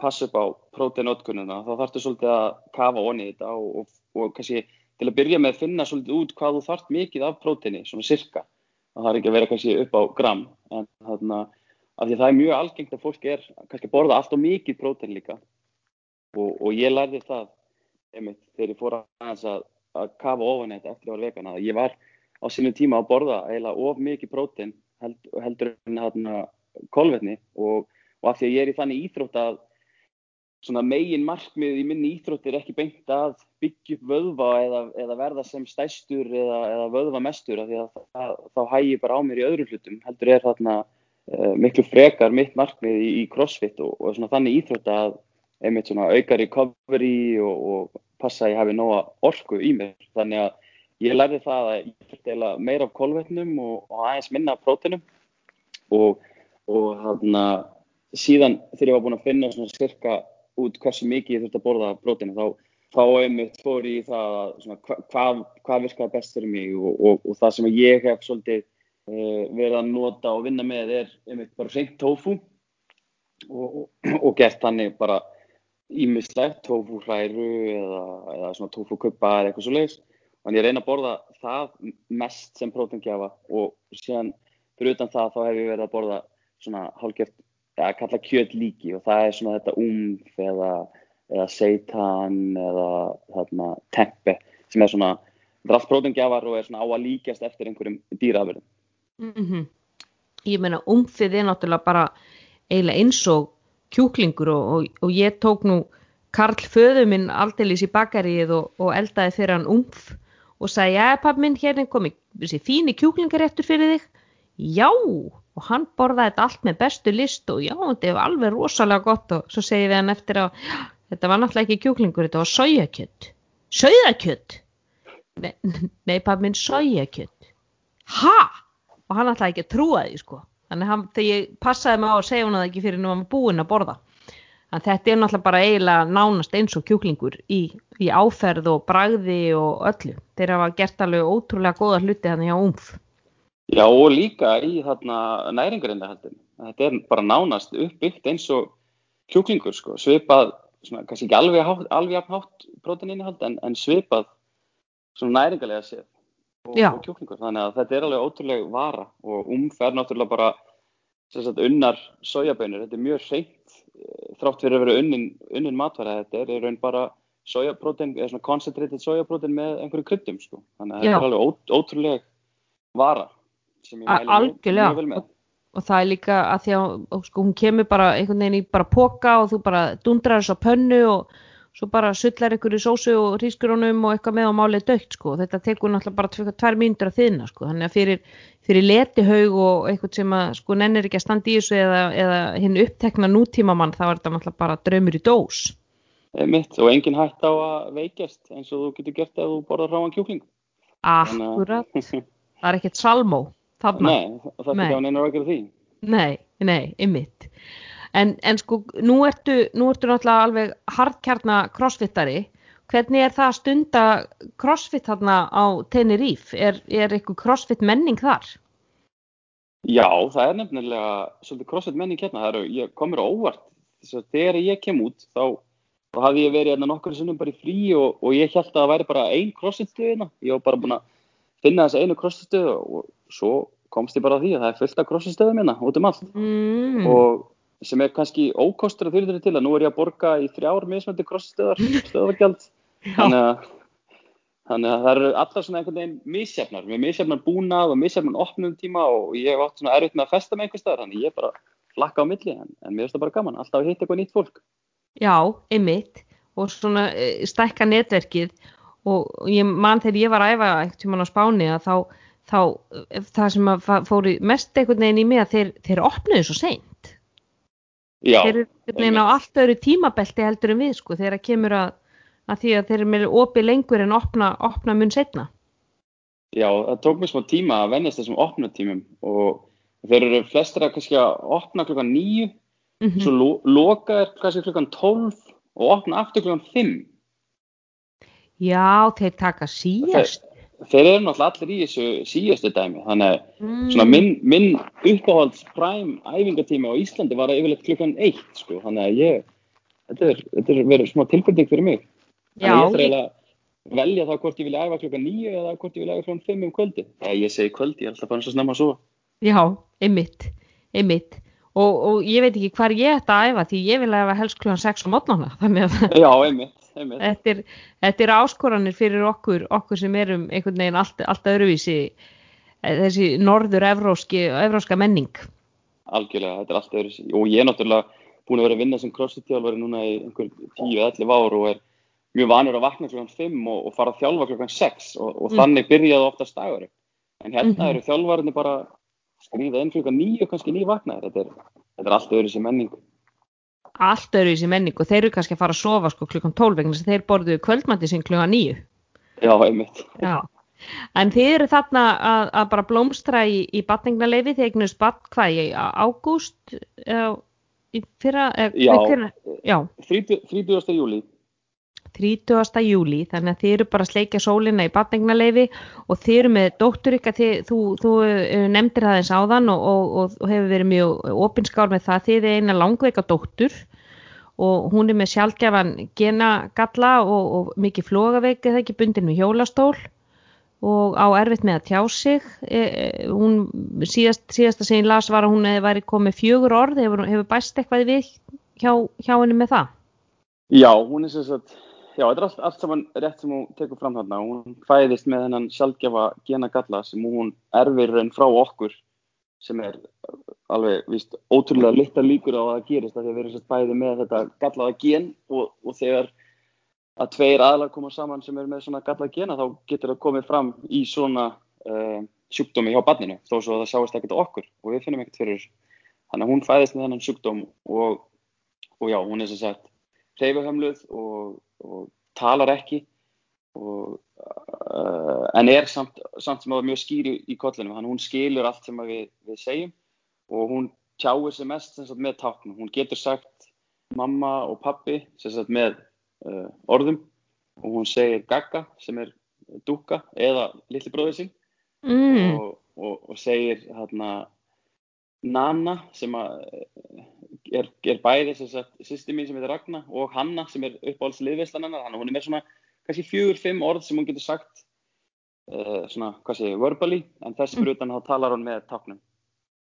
passa upp á próteinotkununa, þá þarfstu svolítið að kafa onni í þetta og, og, og kannski til að byrja með að finna svolítið út hvað þú þarft mikið af próteini, svona sirka, það þarf ekki að vera kannski upp á gram, en þarna, af því það er mjög algengt að fólk er kannski að borða allt og mikið prótein líka. Og ég lærði það einmitt, þegar ég fór aðeins að, að kafa ofan þetta eftir að vera vegan að ég var á sínum tíma að borða eiginlega of mikið prótein held, heldur en hérna kolvetni og, og af því að ég er í þannig íþrótt að svona megin markmið í minni íþrótt er ekki beint að byggja upp vöðva eða, eða verða sem stæstur eða, eða vöðva mestur af því að það, þá hæg ég bara á mér í öðrum hlutum heldur er þarna uh, miklu frekar mitt markmið í, í crossfit og, og svona þannig íþrótt að einmitt svona auka recovery og, og passa að ég hafi nóga orku í mér. Þannig að ég lærði það að ég eiginlega meira af kolvetnum og, og aðeins minna af prótinum og, og þarna síðan þegar ég var búin að finna svona cirka út hversu mikið ég þurfti að borða prótinu þá, þá einmitt fór ég í það að svona, hva, hvað, hvað virkaði best fyrir mig og það sem ég hef svolítið uh, verið að nota og vinna með er einmitt bara reynd tofu og gert þannig bara ímislegt, tofu hræru eða, eða svona tofu kuppa eða eitthvað svo leiðis. Þannig ég reyna að borða það mest sem prótengjafa og síðan fyrir utan það þá hef ég verið að borða svona hálfgeft, eða kalla kjöt líki og það er svona þetta umf eða, eða seitan eða þarna tempe sem er svona, prótengjafar og er svona á að líkjast eftir einhverjum dýraafverðum. Mm -hmm. Ég meina umfið er náttúrulega bara eiginlega eins og kjúklingur og, og, og ég tók nú Karl föðu minn aldeilis í bakarið og, og eldaði fyrir hann umf og sagði, já papp minn, hérna komi þessi fíni kjúklingaréttur fyrir þig já, og hann borðaði þetta allt með bestu list og já, þetta var alveg rosalega gott og svo segi við hann eftir að þetta var náttúrulega ekki kjúklingur, þetta var sojakjött sojakjött nei, nei papp minn, sojakjött ha, og hann ætlaði ekki að trúa því sko. Þannig að þegar ég passaði mig á að segja hún að ekki fyrir nú að maður búin að borða. Þannig þetta er náttúrulega bara eiginlega nánast eins og kjúklingur í, í áferð og bragði og öllu. Þeir hafa gert alveg ótrúlega Já og líka í þarna næringarindahaldin þetta er bara nánast uppbyggt eins og kjúklingur sko, svipað svona, kannski ekki alveg, hátt, alveg hátt próteininihald en, en svipað svona næringarlega séð og, og kjúklingur. Þannig að þetta er alveg ótrúlega vara og umferð náttúrulega bara sagt, unnar sojabönur, þetta er mjög hreint eh, þrátt fyrir að vera unnin, unnin matværa þetta er í raun bara sojaprótein eða svona concentrated sojaprótein með einhverju kryddum sko, þannig að Já. þetta er alveg ó, ótrúlega vara sem ég mælu mjög, mjög vel með og það er líka að því að sko, hún kemur bara einhvern veginn í bara póka og þú bara dundrar þess á pönnu og svo bara sullar ykkur í sósu og hrískurónum og eitthvað með á málið dögt sko. Þetta tekur náttúrulega bara tvær mínútur að þinna sko. Þannig að fyrir, fyrir letihaug og eitthvað sem að sko nennir ekki að standa í þessu eða, eða hinn upptekna nútímamann þá er þetta náttúrulega bara draumur í dós. Mitt og engin hægt á að veikjast eins og þú getur gert ef þú borðar ráan kjúkling. Akkurat. það er ekkert salmó. Þarna. Nei, það er ekki á neina rækjur því. Nei, nei, ymmit. En, en sko, nú ertu, nú ertu náttúrulega alveg hardkjarna crossfittari. Hvernig er það að stunda crossfit þarna á Tenerife? Er, er eitthvað crossfit menning þar? Já, það er nefnilega svolítið crossfit menning hérna. Það er, ég komur á óvart. Þess að þegar ég kem út, þá, þá hafði ég verið hérna nokkur sinnum bara í frí og, og ég held að það væri bara ein crossfit stöð hérna. Ég var bara búin að finna þessa einu crossfit stöð og svo komst ég bara að því að það er fullt af crossfit stöðum hérna út um allt. Mm. Og sem er kannski ókostur að fyrir til að nú er ég að borga í þrjár mismöndi krossstöðar [LAUGHS] stöðargjald þannig að, þannig að það eru allar svona einhvern veginn misjafnar. Með misjafnar búnað og misjafnar opnum tíma og ég hef átt svona erfitt með að festa með einhver staðar þannig ég bara flakka á milli en, en mér finnst það bara gaman, alltaf að hitta eitthvað nýtt fólk. Já, einmitt. Og svona eh, stækka netverkið og ég man þegar ég var að æfa einhvern tímann á Spáni að þá, þá það sem að fa- fór í mest einhvern veginn í mig að þeir, þeir opnuðu svo seint. Já, þeir eru einhvern veginn á allt öðru tímabelti heldur en við sko þegar það kemur að, að því að þeir eru með opið lengur en opna, opna mun setna já, það tók mér smá tíma að vennast þessum opnutímum og þeir eru flestir að kannski að opna klukkan níu mm svo lo loka er kannski klukkan 12 og opna aftur klukkan 5 Já, þeir taka síðast. Þeir eru náttúrulega allir í þessu síðastu dæmi. Þannig að mm. svona minn, minn uppáhalds prime æfingatími á Íslandi var yfirleitt klukkan 1 sko, þannig að ég þetta er, þetta er verið smá tilbyrning fyrir mig. Já, þannig að ég þarf eiginlega að velja þá hvort ég vilja æfa klukkan 9 eða hvort ég vilja æfa klukkan 5 um kvöldi ja, ég segi kvöldi, ég er alltaf bara svo snemma að sofa. Já, einmitt einmitt. Og, og ég veit ekki hvar ég ætta að æfa því ég vil æfa helst klúan 6 á mótnana þannig að já, einmitt þetta er, þetta er áskoranir fyrir okkur, okkur sem erum einhvern veginn allt, allt öðruvísi eh, þessi norður evróski, evróska menning. algjörlega, þetta er allt öðru og ég er náttúrulega búin að vera að vinna sem crossfit-þjálfari núna í einhver 10-11 ár og er mjög vanur að vakna klukkan 5 og, og fara að þjálfa klukkan 6 og, og Mm. þannig byrjaði oftast dagur en hérna Mhm. eru þjálfarnir bara skrýða inn klukkan 9 og kannski 9 vaknaðir þetta er, þetta er allt öðru sem menning Allt öðruvísi menning og þeir eru kannski að fara að sofa sko klukkan 12 vegna þess að þeir borðuðu kvöldmætti sin klukkan 9. já, einmitt Já. En þið eru þarna að, að bara blómstra í, í batningnaleifi þegar eignust bat hvað í ágúst í fyrra, eða, Já. nei, hvenær? já, 30. 30. júli 30. júli þannig að þið eru bara að sleikja sólina í batningnaleifi og þið eru með dóttur ykkar þú, þú eh, nefndir það eins áðan og, og, og hefur verið mjög opinskár með það, þið er eina langveika dóttur og hún er með sjálfgjafan genagalla og, og mikið flogaveik eða ekki bundin með hjólastól og á erfitt með að tjá sig. E, e, hún, síðast, síðasta sem ég las var að hún hefði væri komið fjögur orð. Hefur, hefur bæst eitthvað við hjá, hjá henni með það? Já, hún er sem sagt já, þetta er allt, allt saman rétt sem hún tekur fram þarna. Hún fæðist með hennan sjálfgefa genagalla sem hún erfir raun frá okkur sem er alveg víst, ótrúlega litla líkur á að það gerist af því að við erum sérst bæði með þetta gallaða gen og, og þegar að tveir aðlar koma saman sem eru með svona gallað gena þá getur það komið fram í svona uh, sjúkdómi hjá barninu þó svo að það sjáist ekkert okkur og við finnum ekkert fyrir þessu. Þannig að hún fæðist með þennan sjúkdóm og, og já, hún er sem sagt hreyfuhömluð og, og talar ekki og, uh, en er samt, samt sem að mjög skýri í kollinum, að hún skilur allt sem við, við segjum og hún tjáir sig mest sem sagt, með táknum. Hún getur sagt mamma og pappi sem sagt, með uh, orðum og hún segir gagga sem er dúka eða litli bróðið sín mm. og, og, og segir hérna Nana sem að eh, er, er bæði sem sagt sýsti mín sem heitir Ragna og Hanna sem er uppáhalds liðveislan hennar þannig að hún er með svona kannski fjögur, fimm orð sem hún getur sagt uh, svona, hvað segir, verbally en þess fyrir utan þá talar hún með táknum.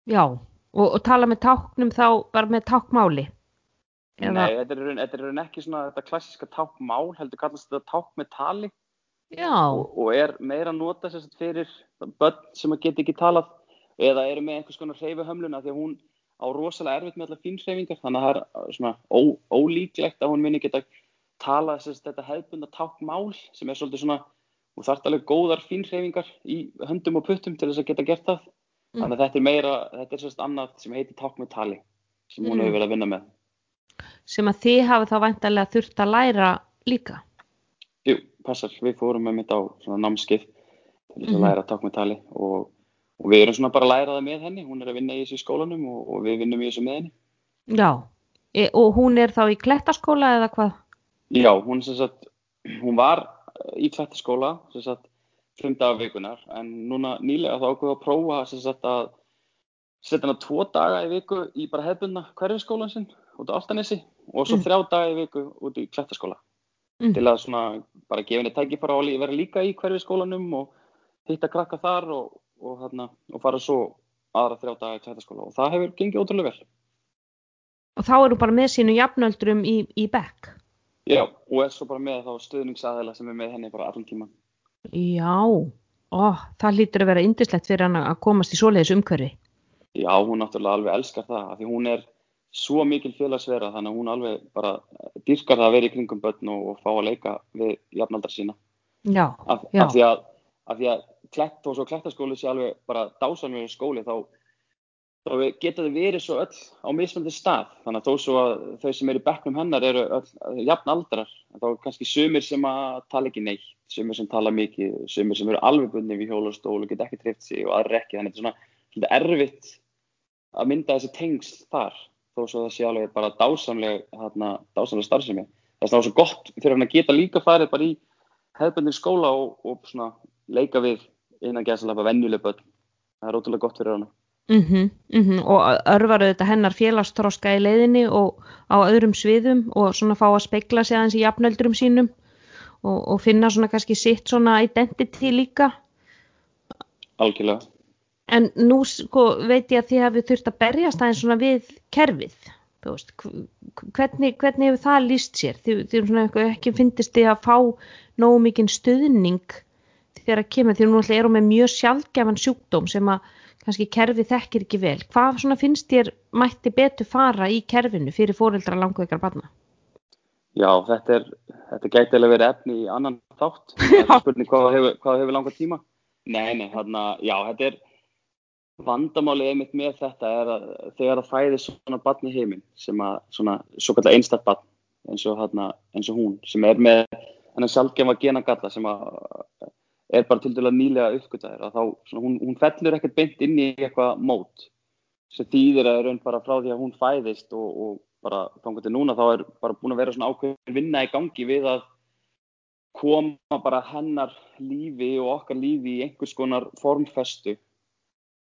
Já, og, og tala með táknum þá bara með tákmáli. Eða- Nei, þetta er, þetta er ekki svona þetta klassiska tákmál, heldur kallast þetta tákn með tali. Já, og, og er meira nota sagt, fyrir börn sem að geta ekki talað eða eru með einhvers konar hreyfuhömluna því að hún á rosalega erfitt með allar fínhreyfingar þannig að það er uh, svona ó, ólíklegt að hún muni geta talað sem sagt, þetta hefðbunda tákmál sem er svolítið svona og þarf alveg góðar fínhreyfingar í höndum og puttum til þess að geta gert það Mm. þannig að þetta er meira, þetta er sérst annað sem heitir tákn með tali sem hún Mm. hefur verið að vinna með sem að þið hafi þá væntalega þurft að læra líka. Jú, passar, við fórum með mitt á svona námskeið til þess að Mhm. læra tákn með tali og, og við erum svona bara að læra það með henni, hún er að vinna í þessu skólanum og, og við vinnum í þessu með henni. Já, e, og hún er þá í klettaskóla eða hvað? Já, hún sagt, hún var í klættaskóla sem sagt fimm daga vikunar en núna nýlega þá ákveðu að prófa sagt að setja hana tvo daga í viku í bara hefðbundna hverfiskólan sinn út á Altanesi og svo Mm. þrjá daga í viku út í klættaskóla Mm. til að svona bara gefa henni að lí- vera líka í hverfiskólanum og hitta krakka þar og, og, þarna, og fara svo aðra þrjá daga í klættaskóla og það hefur gengið ótrúlega vel. Og þá er hún bara með sínu jafnöldrum í, í bekk. Já, og er svo bara með þá stöðningsaðila sem er með henni bara allan tíman. Já, ó, það hlýtur að vera indislegt fyrir hann að komast í svoleiðis umhverfi. Já, hún náttúrulega alveg elskar það, af því hún er svo mikil félagsverða, þannig að hún alveg bara dyrkar það að vera í kringum börn og, og fá að leika við jafnaldra sína. Já, Af, já. af því að, því að klett og svo klettaskóli sé alveg bara dásanlega skóli, þá, þá geta þau verið svo öll á mismöndi stað. Þannig að þó svo að þau sem eru bekknum hennar eru öll jafn aldrar, þá er kannski sumir sem að tala ekki neitt, sumir sem tala mikið, sumir sem eru alveg bundið við hjólastól og geta ekki trift sig og aðra ekki, þannig að þetta er svona erfitt að mynda þessi tengsl þar þó svo það sé alveg bara dásamleg hérna, dásamleg starfsemi. Það var svo gott fyrir hann að geta líka farið bara í hefðbundin skóla og, og svona leika við innan gæðslega venjuleg börn. Það er ótrúlega gott fyrir hann Mm -hmm, og örvar þetta hennar félagstroska í leiðinni og á öðrum sviðum og svona fá að speikla sig aðeins í jafnöldurum sínum og, og finna svona kannski sitt svona identity líka. Algjörlega. En nú sko veit ég að þið hafið þurft að berjast aðeins svona við kerfið veist, hv- hvernig, hvernig hefur það líst sér? Þið, þið svona ekki fyndist þið að fá nógu mikinn stuðning þegar að kemur því nú erum með mjög sjálfgefan sjúkdóm sem að kannski kerfið þekkir ekki vel hvað svona finnst þér mætti betur fara í kerfinu fyrir fóreldra langveikar barna Já, þetta er, þetta gæti alveg verið efni í annan þátt. [LAUGHS] Það er spurning hvað hefur, hefur langa tíma. Nei, nei, þarna, já, þetta er vandamálið einmitt með þetta er að þegar það fæði svona barn í heiminn sem að svona svo kallar einstaktt barn eins og, þarna, eins og hún sem er með hennar sjálfgefa genagalla sem að er bara til dæla nýlega uppgötaðir að þá svona, hún, hún fellur ekkert beint inn í eitthvað mót sem þýðir að raun bara frá því að hún fæðist og, og bara þannig til núna þá er bara búin að vera svona ákveðin vinna í gangi við að koma bara hennar lífi og okkar lífi í einhvers konar formfestu.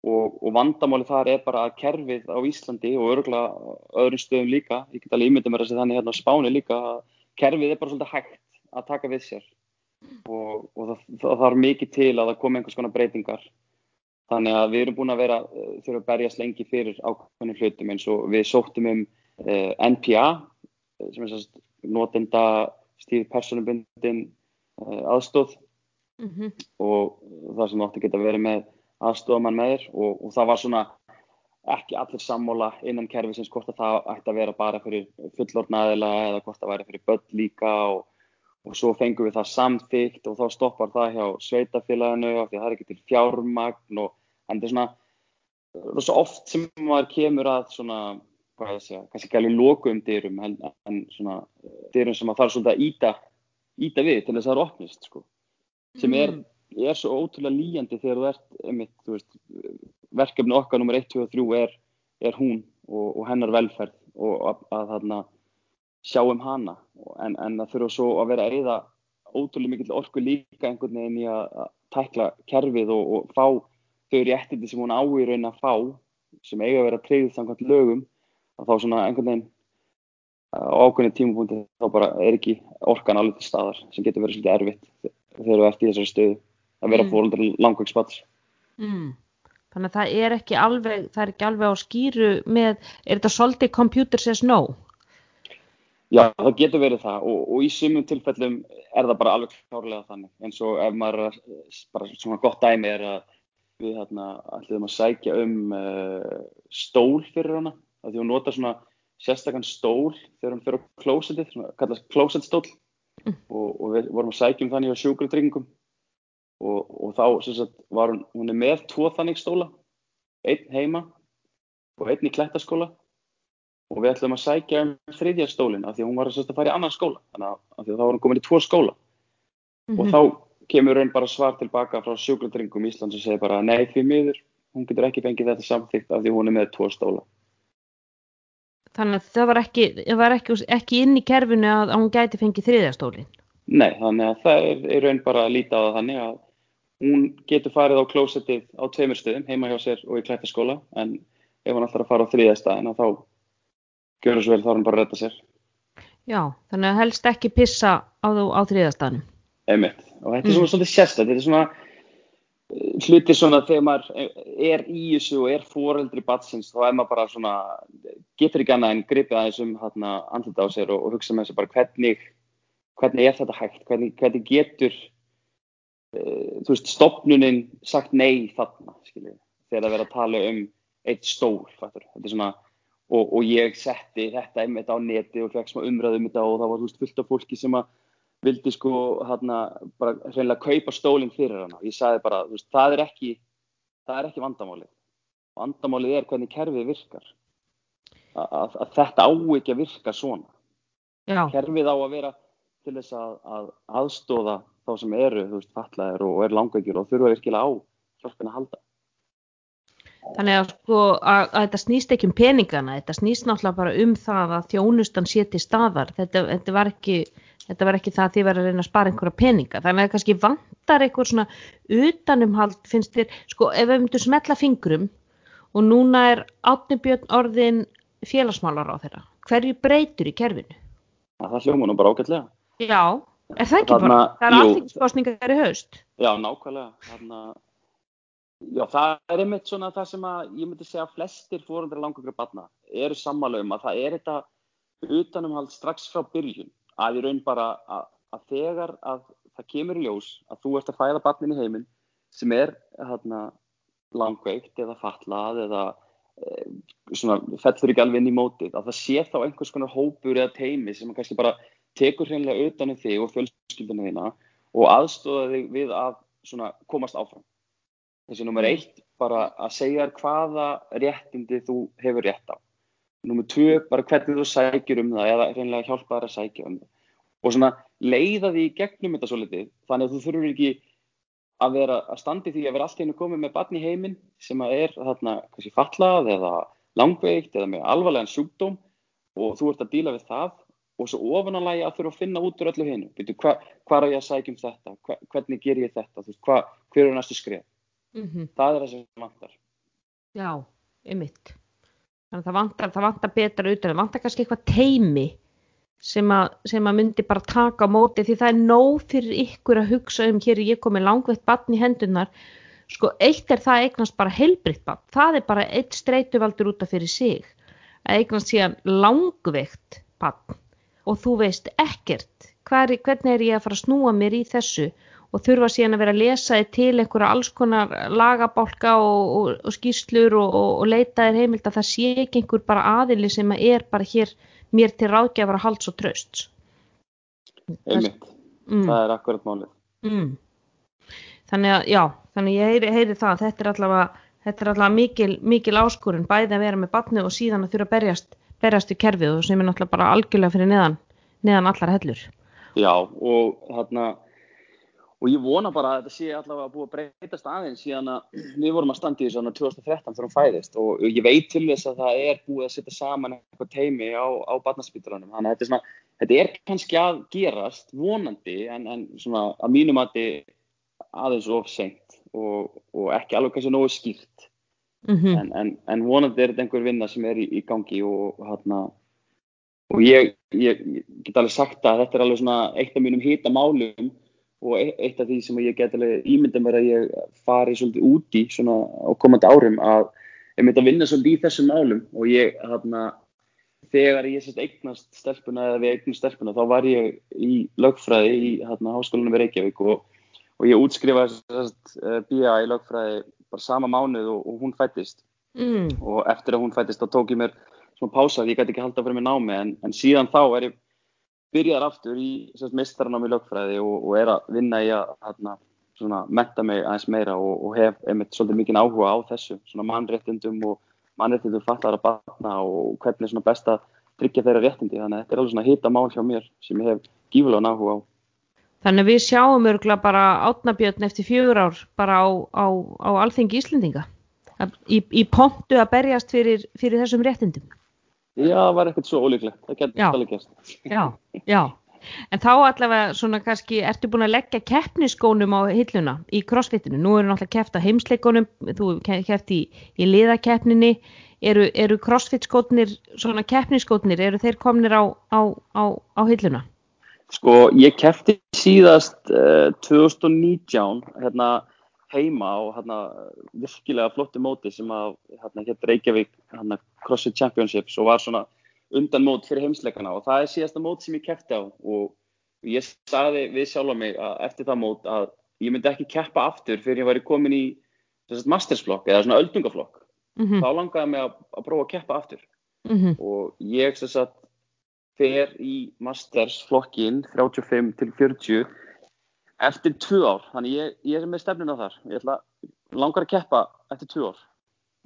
Og, og vandamáli þar er bara að kerfið á Íslandi og örgulega öðrum stöðum líka, ég get alveg ímyndið mér að segja þannig hérna á Spáni líka, kerfið er bara svolítið hægt að taka við sér og, og það, það þarf mikið til að það komi einhvers konar breytingar þannig að við erum búin að vera uh, þurfum að berjast lengi fyrir ákveðnum hlutum eins og við sóttum um uh, NPA sem er sérst notenda stíð personubundin uh, aðstóð mm -hmm. og það sem átti að geta verið með aðstofamann með þér og, og það var svona ekki allir sammála innan kerfisins hvort að það ætti að vera bara fyrir fullornaðila eða hvort það væri fyrir börn líka og, og svo fengum við það samþygt og þá stoppar það hjá sveitafélaginu af því að það er ekki til fjármagn og en þetta er svona það er svo oft sem maður kemur að svona, hvað ég segja, kannski ekki alveg lokum dyrum en, en svona dyrum sem maður þarf svolítið að íta, íta við til þess að það er opnist sko. sem er Mm. er svo ótrúlega líjandi þegar þú ert einmitt, þú veist, verkefni okkar nummer 1, 2 og 3 er, er hún og, og hennar velferð og að, að þarna sjá um hana en, en það þurfa svo að vera að eyða ótrúlega mikill orku líka einhvern veginn í að, tækla kerfið og, og fá þau réttindi sem hún á í raun að fá sem eiga að vera treyðið samkvæmt lögum þá svona einhvern veginn á ákveðinu tímapunkti þá bara er ekki orkan alveg til staðar sem getur verið svolítið erfitt þegar ert í þessari stöðu að vera Mm. fóröldar langveiksbats. Mm. Þannig að það er ekki alveg, það er ekki alveg á skýru með, er þetta svolítið computer says no? Já, það getur verið það og, og í sumum tilfellum er það bara alveg klárlega þannig. Eins og ef maður að- bara svona gott dæmi er að við hérna ætlum að sækja um uh, stól fyrir hana. Að því hún notar svona sérstakann stól þegar hún fyrir á klósetið, svona kallast klósetstól Mm. og, og við vorum að sækja um þannig á sjúkratryggingum. Og, og þá sagt var hún, hún er með tvo þannig stóla. Einn heima og einn í klettaskóla og við ætlum að sækja um þriðja stólinn af því að hún var að, fara í annan skóla þannig að, þá var hún komin í tvo skóla Mhm. og þá kemur raun bara svar tilbaka frá sjúkratryggingum Íslands og segir bara nei því miður, hún getur ekki fengið þetta samþýtt af því hún er með tvo stóla Þannig að það var ekki, var ekki, ekki inn í kerfinu að, hún gæti fengið þriðastólin. Nei, þannig að það er í raun bara að líta á það þannig að hún getur farið á klósettið á tveimur stöðum, heima hjá sér og í klættaskóla en ef hún ætlar að fara á þriðja staðin þá gjör svo vel þá er hún bara að redda sér. Já, þannig að helst ekki pissa á þú á þriðastafnum. einmitt. Og þetta er Mm. svona svolítið sérstætt þetta er svona eh, hluti svona þegar maður er í þessu og er foreldri batsins þá er maður bara svona getur ekki annað en gripið aðeins um hérna, andlita á sér og, og hugsa með þessu bara hvernig hvernig er þetta hægt, hvernig, hvernig getur uh, þú veist, stopnunin sagt nei þarna, skiljið, þegar það verður að tala um eitt stól, þetta er svona og, og ég setti þetta einmitt á neti og fekk smá umræðum um þetta og það var veist fullt af fólki sem að vildi sko hérna bara reynilega kaupa stólinn fyrir hana. Ég sagði bara, veist, það er ekki, það er ekki vandamálið. Vandamálið er hvernig kerfið virkar. Að, að þetta á ekki að virka svona. Já. Kerfið á að vera til þess að, að aðstóða þá sem eru, þú veist, fallaðir og, er langveikir og þurfa virkilega á hjálpina að halda. Þannig að sko að, að þetta snýst ekki um peningana, þetta snýst náttúrulega bara um það að þjónustan sé til staðar. Þetta, þetta var ekki þetta var ekki það að þið verður að reyna að spara einhverja peninga þannig að kannski vantar einhver svona utanumhald finnst þér sko ef við myndum smetla fingrum og núna er átnibjörn orðin félagsmálar á þeirra hverju breytur í kerfinu? Það hljóma nú bara ágætlega Já, er það ekki Þarna, bara? Það er alltingiskostningar í haust Já, nákvæmlega Þarna, Já, það er einmitt svona það sem að ég myndi segja að flestir fórundar langur barna eru sammála um að það er þetta utanumhald strax frá byrjun að í raun bara að, að þegar að það kemur í ljós að þú ert að fæða barnin í heiminn sem er hérna, langveikt eða fatlað eða e, svona, fellur ekki alveg inn í mótið að það sé þá einhvers konar hópur eða teimi sem kannski bara tekur hreinlega utanum þig og fjölskyldunum þína og aðstofa þig við að svona, komast áfram. Þessi nummer eitt bara að segja hvaða réttindi þú hefur rétt á. Númið tvö, bara hvernig þú sækjur um það eða reynilega hjálpa þær að sækja um það. Og svona leiða því gegnum þetta svo litið, þannig að þú þurfur ekki að vera að standi því að vera alltaf einu komið með barn í heiminn sem að er þarna kannski fallað eða langveikt eða með alvarlegan sjúkdóm og þú ert að díla við það og svo ofananlægi að þurfa að finna út úr öllu hennu. Býtu, hva, hvað er ég að sækja um þetta? Hva, hvernig ger ég þetta? Hva, hver er næstu skrif? Mm -hmm. Það er það sem vantar. Já, ymitt þannig að það vantar, það vantar betra utan það vantar kannski eitthvað teimi sem að, sem að myndi bara taka á móti því það er nóg fyrir ykkur að hugsa um hér ég komið langveitt batn í hendunar sko eitt er það eignast bara heilbritt batn, það er bara eitt streytuvaldur út af fyrir sig. Að eignast síðan langveitt batn og þú veist ekkert. Hver, hvernig er ég að fara að snúa mér í þessu og þurfa síðan að vera að lesa til einhverja alls konar lagabálka og, og, og skýrslur og, og leita þér heimilt að það sé ekki einhver bara aðili sem er bara hér mér til ráðgjafara halds og tröst Einmitt, mm. það er akkurat málið mm. Þannig að já, þannig að ég heyri, heyri það þetta er allavega, þetta er allavega mikil, mikil áskorun bæði að vera með batnu og síðan að þurfa að berjast, berjast í kerfið og sem er náttúrulega bara algjörlega fyrir neðan, neðan allar hellur Já og þarna og ég vona bara að þetta sé allavega búið að breytast aðeins síðan að við vorum að standa í þessu 2013 þegar hún fæðist. Og ég veit til þess að það er búið að setja saman eitthvað teimi á, á barnaspítalanum. Þannig að þetta er, svona, þetta er kannski að gerast vonandi en, en svona að mínum að þetta aðeins of seint og, og ekki alveg kannski nógu skýrt. Mm -hmm. en, en, en vonandi er þetta einhver vinna sem er í, í gangi og hérna og ég, ég, ég get alveg sagt að þetta er alveg svona eitt af mínum hýta málum og e- eitt af því sem ég get alveg ímynda mér að ég fari svolítið úti svona á komandi árum að ég myndi að vinna svolítið í þessum álum og ég hérna þegar ég sérst eignast stelpuna eða við eignast stelpuna þá var ég í lögfræði í hérna háskólanum í Reykjavík. Og, og ég útskrifaði sérst uh, BA í lögfræði bara sama mánuð og, og hún fættist mm. og eftir að hún fættist þá tók ég mér svona pása því ég gæti ekki halda fyrir mig námi. En, en síðan þá er ég byrjar aftur í mistranámi lögfræði og, og er að vinna í að hérna, metta mig aðeins meira og, og hef einmitt svolítið mikið áhuga á þessu mannréttindum og mannréttindum fallara barna og hvernig er best að tryggja þeirra réttindi. Þannig að þetta er alveg svona hita mál hjá mér sem ég hef gífulega áhuga á. Þannig að við sjáum örgulega bara átnabjörn eftir fjögur ár bara á, á, á alþengi Íslendinga. Í, í pontu að berjast fyrir, fyrir þessum réttindum Já, það var ekkert svo ólíklegt, það getur alveg gæst. Já, já, en þá allavega svona kannski, ertu búin að leggja keppniskónum á hilluna í crossfitinu, nú eru náttúrulega keppt á heimsleikonum, þú keppt í, í liðakeppninni, eru, eru crossfitskótnir, svona keppniskótnir, eru þeir komnir á, á, á, á hilluna? Sko, ég keppti síðast uh, 2019, hérna, heima á hérna, virkilega flottu móti sem að hérna, hétt Reykjavík hérna, CrossFit Championships og var svona undan mót fyrir heimsleikana. Og það er síðasta mót sem ég kæfti á. Og ég sagði við sjálfa mig eftir það mót að ég myndi ekki keppa aftur fyrir ég væri komin í mastersflokk eða svona öldungaflokk. Mhm, þá langaði mig að, að prófa að keppa aftur. Mhm, og ég sem sagt fer í Masters flokkin 35 til 40 eftir tvö ár, þannig ég, ég er með stefnina þar, ég ætla langar að keppa eftir tvö ár,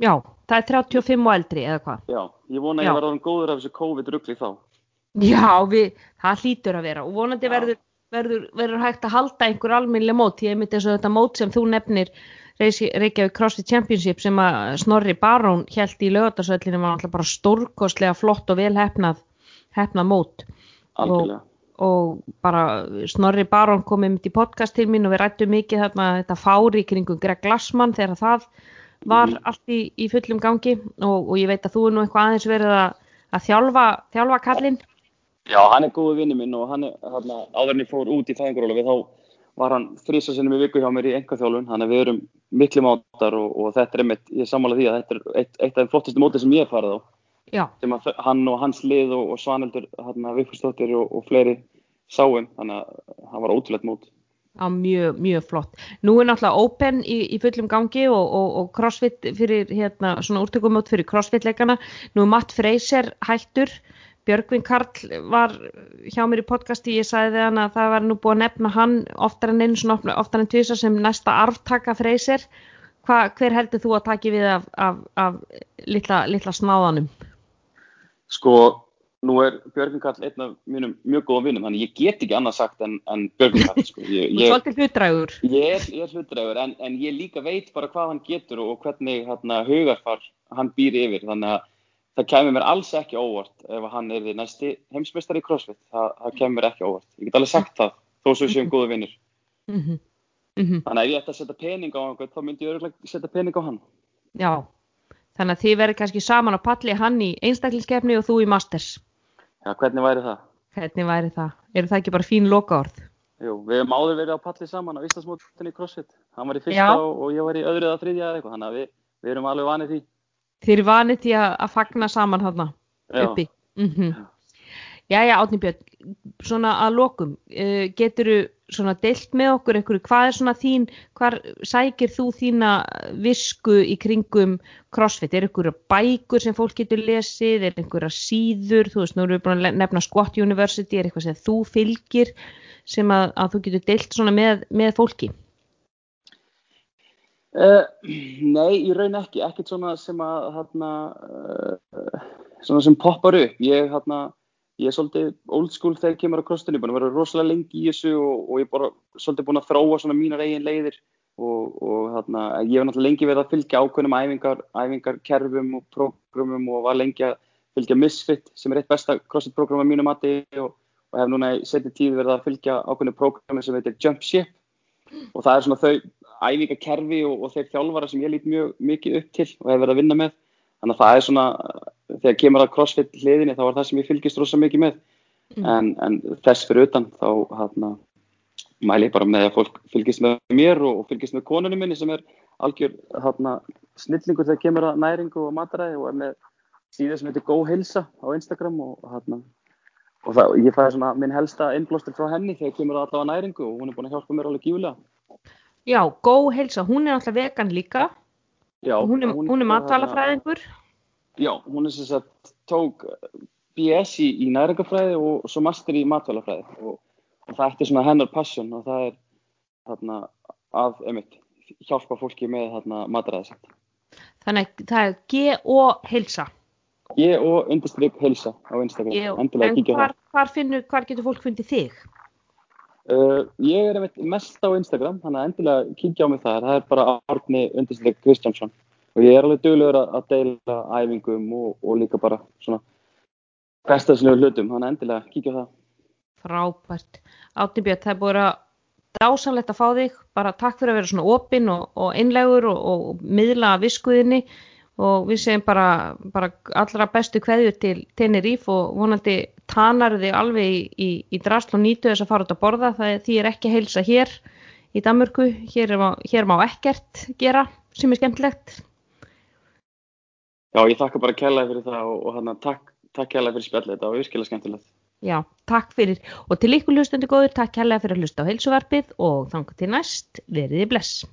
já, það er 35 og eldri eða hvað? já, ég vona að Já. ég verða orðinn góður af þessu COVID-rugli þá. Já, við, það hlýtur að vera. Og vonandi verður, verður, verður hægt að halda einhver alminnileg mót, ég myndi þess að þetta mót sem þú nefnir Reykjavík CrossFit Championship sem að Snorri Barón held í lögatarsöllinu var alltaf bara stórkostlega flott og vel hefnað, hefnað mót. Algjörlega, og bara Snorri Barón kom einmitt í podcast til mín og við rættum mikið þarna þetta fári kringum Greg Glassman þegar það var Mhm. allt í, í fullum gangi og, og ég veit að þú er nú eitthvað aðeins verið að, að þjálfa, þjálfa kallinn já, hann er góðu vinnu minn og hann er, þarna, áður en ég fór út í fæðingaróla þá var hann þrísa sinnum í viku hjá mér í engaþjálfun, þannig að við erum miklu mátar og, og þetta er einmitt, ég sammála því að þetta er eitt, eitt af þeim flottustu móti sem ég hef farið á Já, sem að hann og hans lið og, og Svaneldur hérna, Vigfúsdóttir og, og fleiri sáum, þannig að hann var ótrúlegt mót. á mjög, mjög flott. Nú er náttúrulega Open í, í fullum gangi og, og, og CrossFit fyrir, hérna, svona úrtökumót fyrir CrossFit-leikana. Nú er Matt Freyser hættur. Björgvin Karl var hjá mér í podcasti, ég sagði við hann að það var nú búið að nefna hann oftar en einu svona oftar en tvisa sem næsta arftaka Freyser. Hva, hver heldur þú að taki við af, af, af litla, litla snáðanum? Sko, nú er Björgvin Karl einn af mínum mjög góðum vinnum, þannig ég get ekki annað sagt en, en Björgvin Karl, sko. Ég, ég, ég er, ég er hlutræður, en, en ég líka veit bara hvað hann getur og hvernig hérna, hugarfar hann býr yfir, þannig að það kemur mér alls ekki óvart ef hann er því næsti heimsmeistari í CrossFit, það, það kemur mér ekki óvart. Ég get alveg sagt það, þó svo séum góðu vinnir. Mm -hmm. Mm Þannig að ef ég ætti að setja pening á einhvern, þá myndi ég örgulega setja pening á hann. Já, þannig að þið verður kannski saman á palli hann í einstaklingskeppni og þú í Masters. Já, hvernig væri það? Hvernig væri það? Eru það ekki bara fín lokaorð? Jú, við hefum áður verið á palli saman á Íslandsmótinu í CrossFit. Hann var í fyrsta Já. og, og ég var í öðru eða þriðja eða eitthvað, þannig að við, við erum alveg vanið því. Þið eru vanið til að, að fagna saman hann Já. uppi. Mm Jæja, Átni Björn, svona að lokum, uh, geturðu svona deilt með okkur einhverju, hvað er svona þín, hvar sækir þú þína visku í kringum CrossFit? Er einhverja bækur sem fólk getur lesið, er einhverja síður, þú veist, nú erum við búin að nefna Squat University, er eitthvað sem þú fylgir sem að, að þú getur deilt svona með, með fólki? Uh, nei, í raun ekki, ekkert svona sem að, hérna, uh, svona sem poppar upp. Ég, hérna, ég er svolítið old school þegar kemur á CrossFitinu, búin að vera rosalega lengi í þessu og, og ég er bara svolítið búin að þróa svona mínar eigin leiðir og, og hérna, ég hef náttúrulega lengi verið að fylgja ákveðnum æfingar, æfingarkerfum og prógramum og var lengi að fylgja Misfit sem er eitt besta CrossFit prógram að mínu mati og, og hef núna í setja tíð verið að fylgja ákveðnum prógrami sem heitir Jump Ship. Og það er svona þau æfingakerfi og, og þeir þjálfara sem ég lít mjög mikið upp til og hef verið að vinna með. Þannig að það er svona, þegar kemur að crossfit hliðinni þá er það sem ég fylgist rosa mikið með Mm. en, en þess fyrir utan þá hérna, mæli ég bara með að fólk fylgist með mér og, og fylgist með konunum minni sem er algjör hérna, snillingur þegar kemur að næringu og mataræði og er með síðu sem heitir Go Hilsa á Instagram og hérna og það, ég fæði svona minn helsta innblástur frá henni þegar kemur að allavega næringu og hún er búin að hjálpa mér alveg gífulega Já, góð heilsa, hún er alltaf vegan líka, Já, og hún er, hún er hérna- matvælafræðingur. Já, hún er sem sagt tók BS í, í næringafræði og svo master í matvælafræði og, og það eftir svona hennar passion og það er þarna að, einmitt, hjálpa fólki með þarna mataræði sitt. Þannig að það er G.O. heilsa. Ég og undirstrykk helsa á Instagram, endilega En kíkja á hvar, hvar, finnur, hvar getur fólk fundið þig? það. Uh, ég er einmitt mest á Instagram, þannig að endilega kíkja á mig þar, það er bara Árni undirstrykk Kristjánsson og ég er alveg duglegur að, að deila æfingum og, og líka bara svona bestaðslega hlutum, þannig að endilega kíkja það. Frábært. Átni Björn, það er búin að dásanlegt að fá þig. Bara takk fyrir að vera svona opinn og, og einlegur og, og miðla viskuðinni og við segjum bara, bara allra bestu kveðju til Tenerife og vonandi tanar þig alveg í, í, í drasl og nýtu þess að fara út að borða. Það er, því er ekki að heilsa hér í Danmörku. Hér, hér má ekkert gera sem er skemmtilegt. Já, ég þakka bara kærlega fyrir það og, og hann takk, takk kærlega fyrir spjallið, þetta var virkilega skemmtilegt. Já, takk fyrir. Og til ykkur hlustendur góður, takk kærlega fyrir að hlusta á heilsuvarpið og þangar til næst, veriði bless.